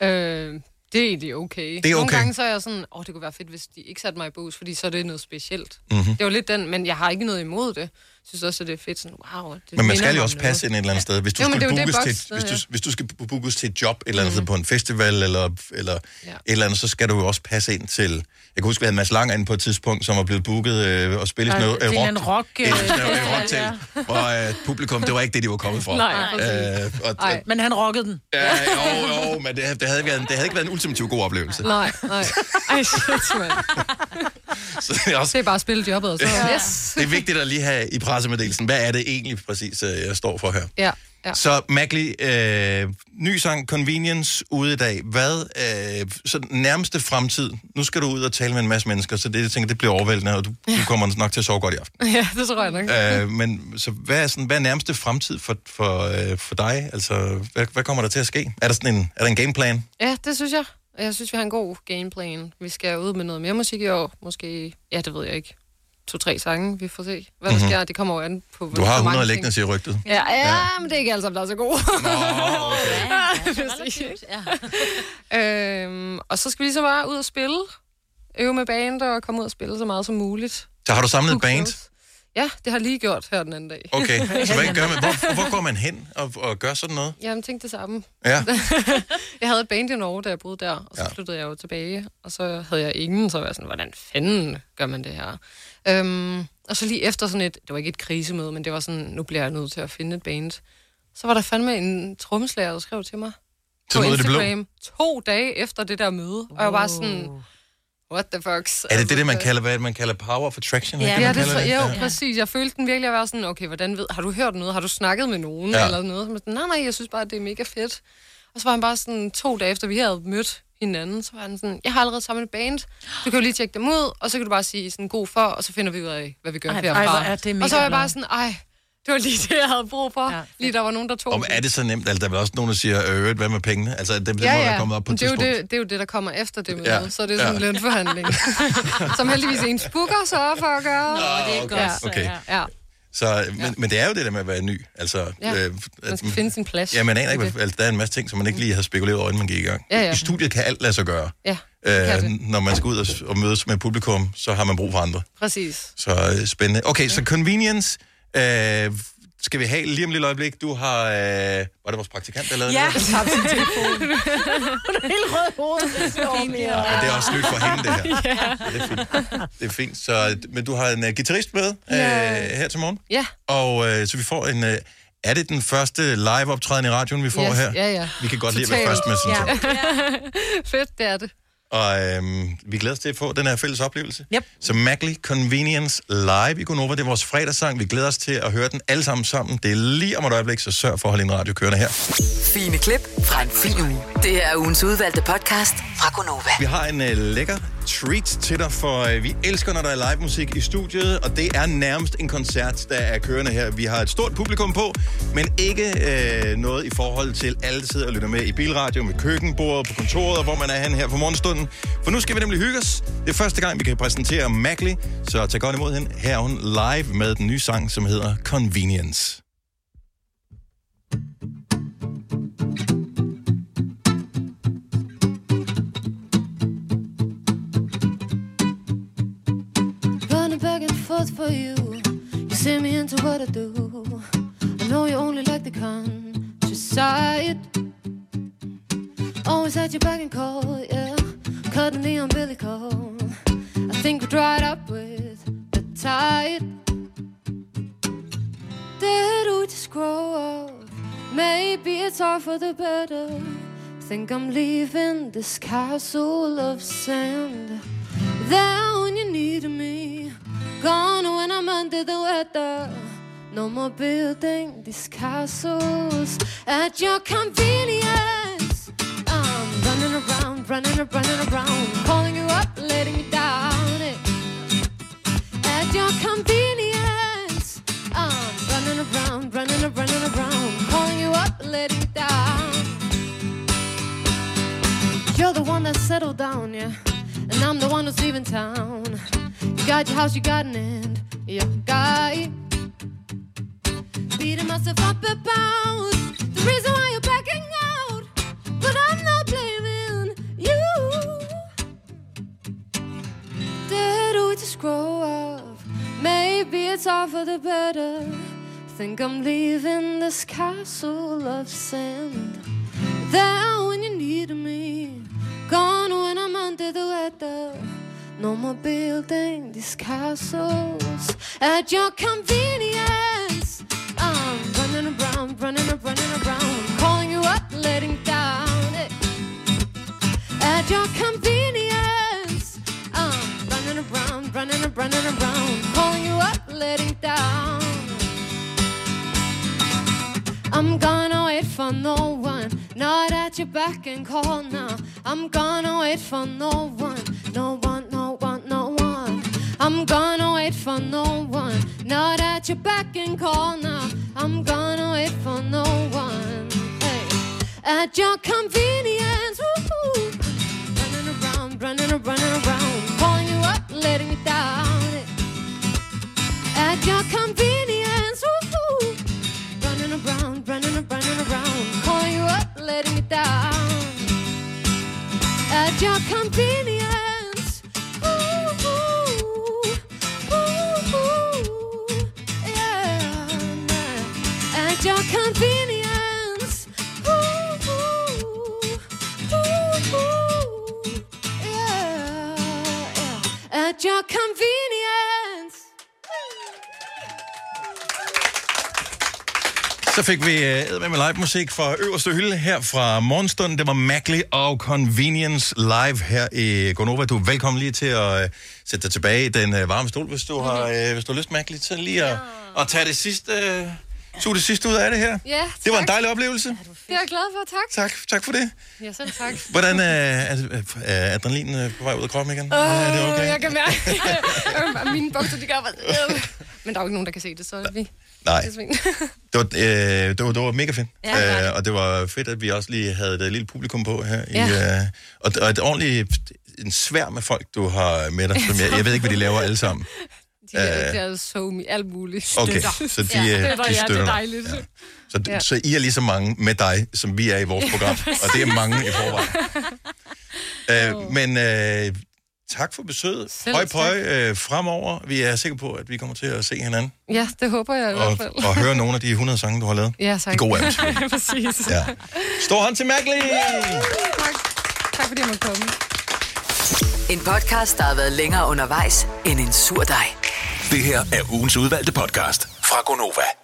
Øh, det er egentlig okay. Det er Nogle okay. gange så er jeg sådan, åh, det kunne være fedt, hvis de ikke satte mig i bus, fordi så er det noget specielt. Mhm. Det var lidt den, men jeg har ikke noget imod det. Jeg synes også, at det er fedt sådan, wow. Det Men man skal jo også passe ind et eller andet sted. Hvis du, Jo, er det, bookes til, boks, hvis, du, hvis du skal bookes til et job et eller andet sted på en festival, eller, eller Ja. et eller andet, så skal du jo også passe ind til... Jeg kan huske, vi havde Mads Lang inde på et tidspunkt, som var blevet booket øh, og spille sådan noget det er en rock, rock... noget øh, rocktal, og øh, publikum, det var ikke det, de var kommet fra. Nej, øh, og, Ej, men han rockede den. Ja, jo, jo, men det, det, havde, været, det havde ikke været en ultimativ god oplevelse. Nej, nej. Ej, shit, mand. Så det er også Det er bare at spille jobbet, og så yes. Det er vigtigt at lige have i pressemeddelelsen, hvad er det egentlig præcis, øh, jeg står for her. Ja, ja. Så Magli, øh, ny sang Convenience ude i dag. Hvad øh, så nærmeste fremtid? Nu skal du ud og tale med en masse mennesker, så det, jeg tænker, det bliver overvældende, og du, du kommer nok til at sove godt i aften. Ja, det tror jeg nok. Øh, men så hvad er, sådan, hvad er nærmeste fremtid for, for, øh, for dig? Altså, hvad, hvad kommer der til at ske? Er der, sådan en, er der en gameplan? Ja, det synes jeg. Og Jeg synes, vi har en god gameplan. Vi skal ud med noget mere musik i år. Måske, ja, det ved jeg ikke. To-tre sange, vi får se, hvad der Mhm. sker. Det kommer jo an på, Du har hvor mange 100 ting- liggende, siger rygtet. Ja, ja, ja, men det er ikke alle sammen, der er så gode. Præcis. øhm, og så skal vi så bare ud og spille. Øve med band og komme ud og spille så meget som muligt. Så har du samlet et band? Ja, det har jeg lige gjort her den anden dag. Okay, så hvad gør man? Hvor, hvor går man hen og, og gør sådan noget? Jamen, tænk det samme. Ja. jeg havde et band i Norge, da jeg boede der, og så ja. flyttede jeg jo tilbage, og så havde jeg ingen, så var jeg sådan, hvordan fanden gør man det her? Øhm, og så lige efter sådan et, det var ikke et krisemøde, men det var sådan, nu bliver jeg nødt til at finde et band. Så var der fandme en trommeslager, der skrev til mig Så på af det blå? Instagram, to dage efter det der møde, og jeg var sådan, what the fuck? Er det det, det man kalder, hvad det, man kalder power of attraction? Ja, ja det, kalder tror, jo, præcis. Jeg følte den virkelig at være sådan, okay, hvordan ved, har du hørt noget? Har du snakket med nogen? Ja. Ja. Eller noget? Så var jeg sådan, nej, nej, jeg synes bare, det er mega fedt. Og så var han bare sådan, to dage efter vi havde mødt hinanden, så var han sådan, jeg har allerede samlet et band. Du kan jo lige tjekke dem ud, og så kan du bare sige sådan god for, og så finder vi ud af, hvad vi gør Ej, herfra. ej, er det mega og så var jeg bare sådan, ej, det var lige det, jeg havde brug for. Ja, lige der var nogen, der tog Om er det så nemt? Altså, der er vel også nogen, der siger, øh, hvad med pengene? Altså, det, det må ja, være ja. kommet op på et det, er jo det, det er jo det, der kommer efter det møde, Ja. ja. så det er sådan Ja. en lønforhandling. Som heldigvis en spooker sørger for at gøre. Nå, det er okay. Okay. Ja. Så, men, men det er jo det der med at være ny. Altså, Ja, øh, man skal finde sin plads. Ja, man aner ikke, altså, der er en masse ting, som man ikke lige har spekuleret over, inden man gik i gang. Ja, ja. I studiet kan alt lade sig gøre. Ja, Øh, når man skal ud og, og mødes med publikum, så har man brug for andre. præcis. Så øh, spændende. Okay, så convenience øh, skal vi have lige om et lille øjeblik. Du har... Øh, var det vores praktikant, der lavede Ja, det? telefon. Hun er helt rød. Det er Men det er også nyt for hende, det her. Ja. Det er fint. Det er fint. Så, men du har en uh, guitarist med uh, Ja. her til morgen. Ja. Og uh, så vi får en... Uh, er det den første live-optræden i radioen, vi får yes, her? Ja, ja. Vi kan godt lide at være først med sådan ja. Fedt, det er det. Og øhm, vi glæder os til at få den her fælles oplevelse. Yep. Så Mackley Convenience live i Gonova, det er vores fredagssang. Vi glæder os til at høre den alle sammen sammen. Det er lige om et øjeblik, så sørg for at holde en radio kørende her. Fine klip fra en fin uge. Det her er ugens udvalgte podcast fra Gonova. Vi har en uh, lækker treat til dig, for uh, vi elsker, når der er live musik i studiet, og det er nærmest en koncert, der er kørende her. Vi har et stort publikum på, men ikke uh, noget i forhold til alle, der sidder og lytter med i bilradio, med køkkenbordet, på kontoret, og hvor man er hen her for morgenstunden. For nu skal vi nemlig hygge os. Det er første gang, vi kan præsentere Mackley, så tag godt imod hende. Her er hun live med den nye sang, som hedder Convenience. Running back and forth for you. You see me into what I do. I know you only like the countryside. Always had your back and call, yeah. Cutting the umbilical. I think we're dried up with the tide. Did we just grow up? Maybe it's all for the better. Think I'm leaving this castle of sand. There when you need me, gone when I'm under the weather. No more building these castles at your convenience. Around, running around, running around, calling you up, letting you down. eh. At your convenience, I'm running around, running running around, calling you up, letting you down. You're the one that settled down, yeah. And I'm the one who's leaving town. You got your house, you got an end, your guy. Beating myself up about the reason why grow up? Maybe it's all for the better. Think I'm leaving this castle of sand. There when you need me, gone when I'm under the weather. No more building these castles at your convenience. I'm running around, running around, running around, calling you up, letting down. At your convenience, around, running around, running around, calling you up, letting down. I'm gonna wait for no one, not at your back and call now. I'm gonna wait for no one, no one, no one, no one. I'm gonna wait for no one, not at your back and call now. I'm gonna wait for no one, hey, at your convenience. Running around, running around, running around, calling you letting you Så fik vi uh, med live musik fra øverste hylde her fra morgenstunden. Det var Mackley og Convenience live her i Gonova. Du er velkommen lige til at uh, sætte dig tilbage i den uh, varme stol, hvis du har, uh, hvis du har lyst, Mackley, til lige at, at tage det sidste, uh, suge det sidste ud af det her. Ja, Det var en tak. dejlig oplevelse. Det er jeg glad for, tak. Tak, tak for det. Ja, selv tak. Hvordan uh, er, er adrenalin uh, på vej ud af kroppen igen? Åh, er det okay? Jeg kan mærke, mine bukser, de gør. Men der er jo ikke nogen, der kan se det, så vi... Nej. Det. Det var, øh, det var, det var mega fedt. Ja, det det. øh, og det var fedt, at vi også lige havde et lille publikum på her. Ja. I, øh, og, og et ordentligt en svær med folk, du har med dig. Som jeg, jeg ved ikke, hvad de laver alle sammen. De er, Øh, de er so me, alt muligt. Okay, Støtter. så de, ja, øh, støtter, de ja, det støtter er dig. dejligt. Ja. Så, Ja. ja. så I er lige så mange med dig, som vi er i vores program. og det er mange i forvejen. øh, men øh, tak for besøget. Selv Høj pøj øh, fremover. Vi er sikre på, at vi kommer til at se hinanden. Ja, det håber jeg i Og, hvert fald. og høre nogle af de 100 sange, du har lavet. Ja, tak. De gode af dem. Præcis. Ja. Stor hånd til Mackley! Tak. tak fordi jeg måtte komme. En podcast, der har været længere undervejs end en sur dej. Det her er ugens udvalgte podcast fra Gonova.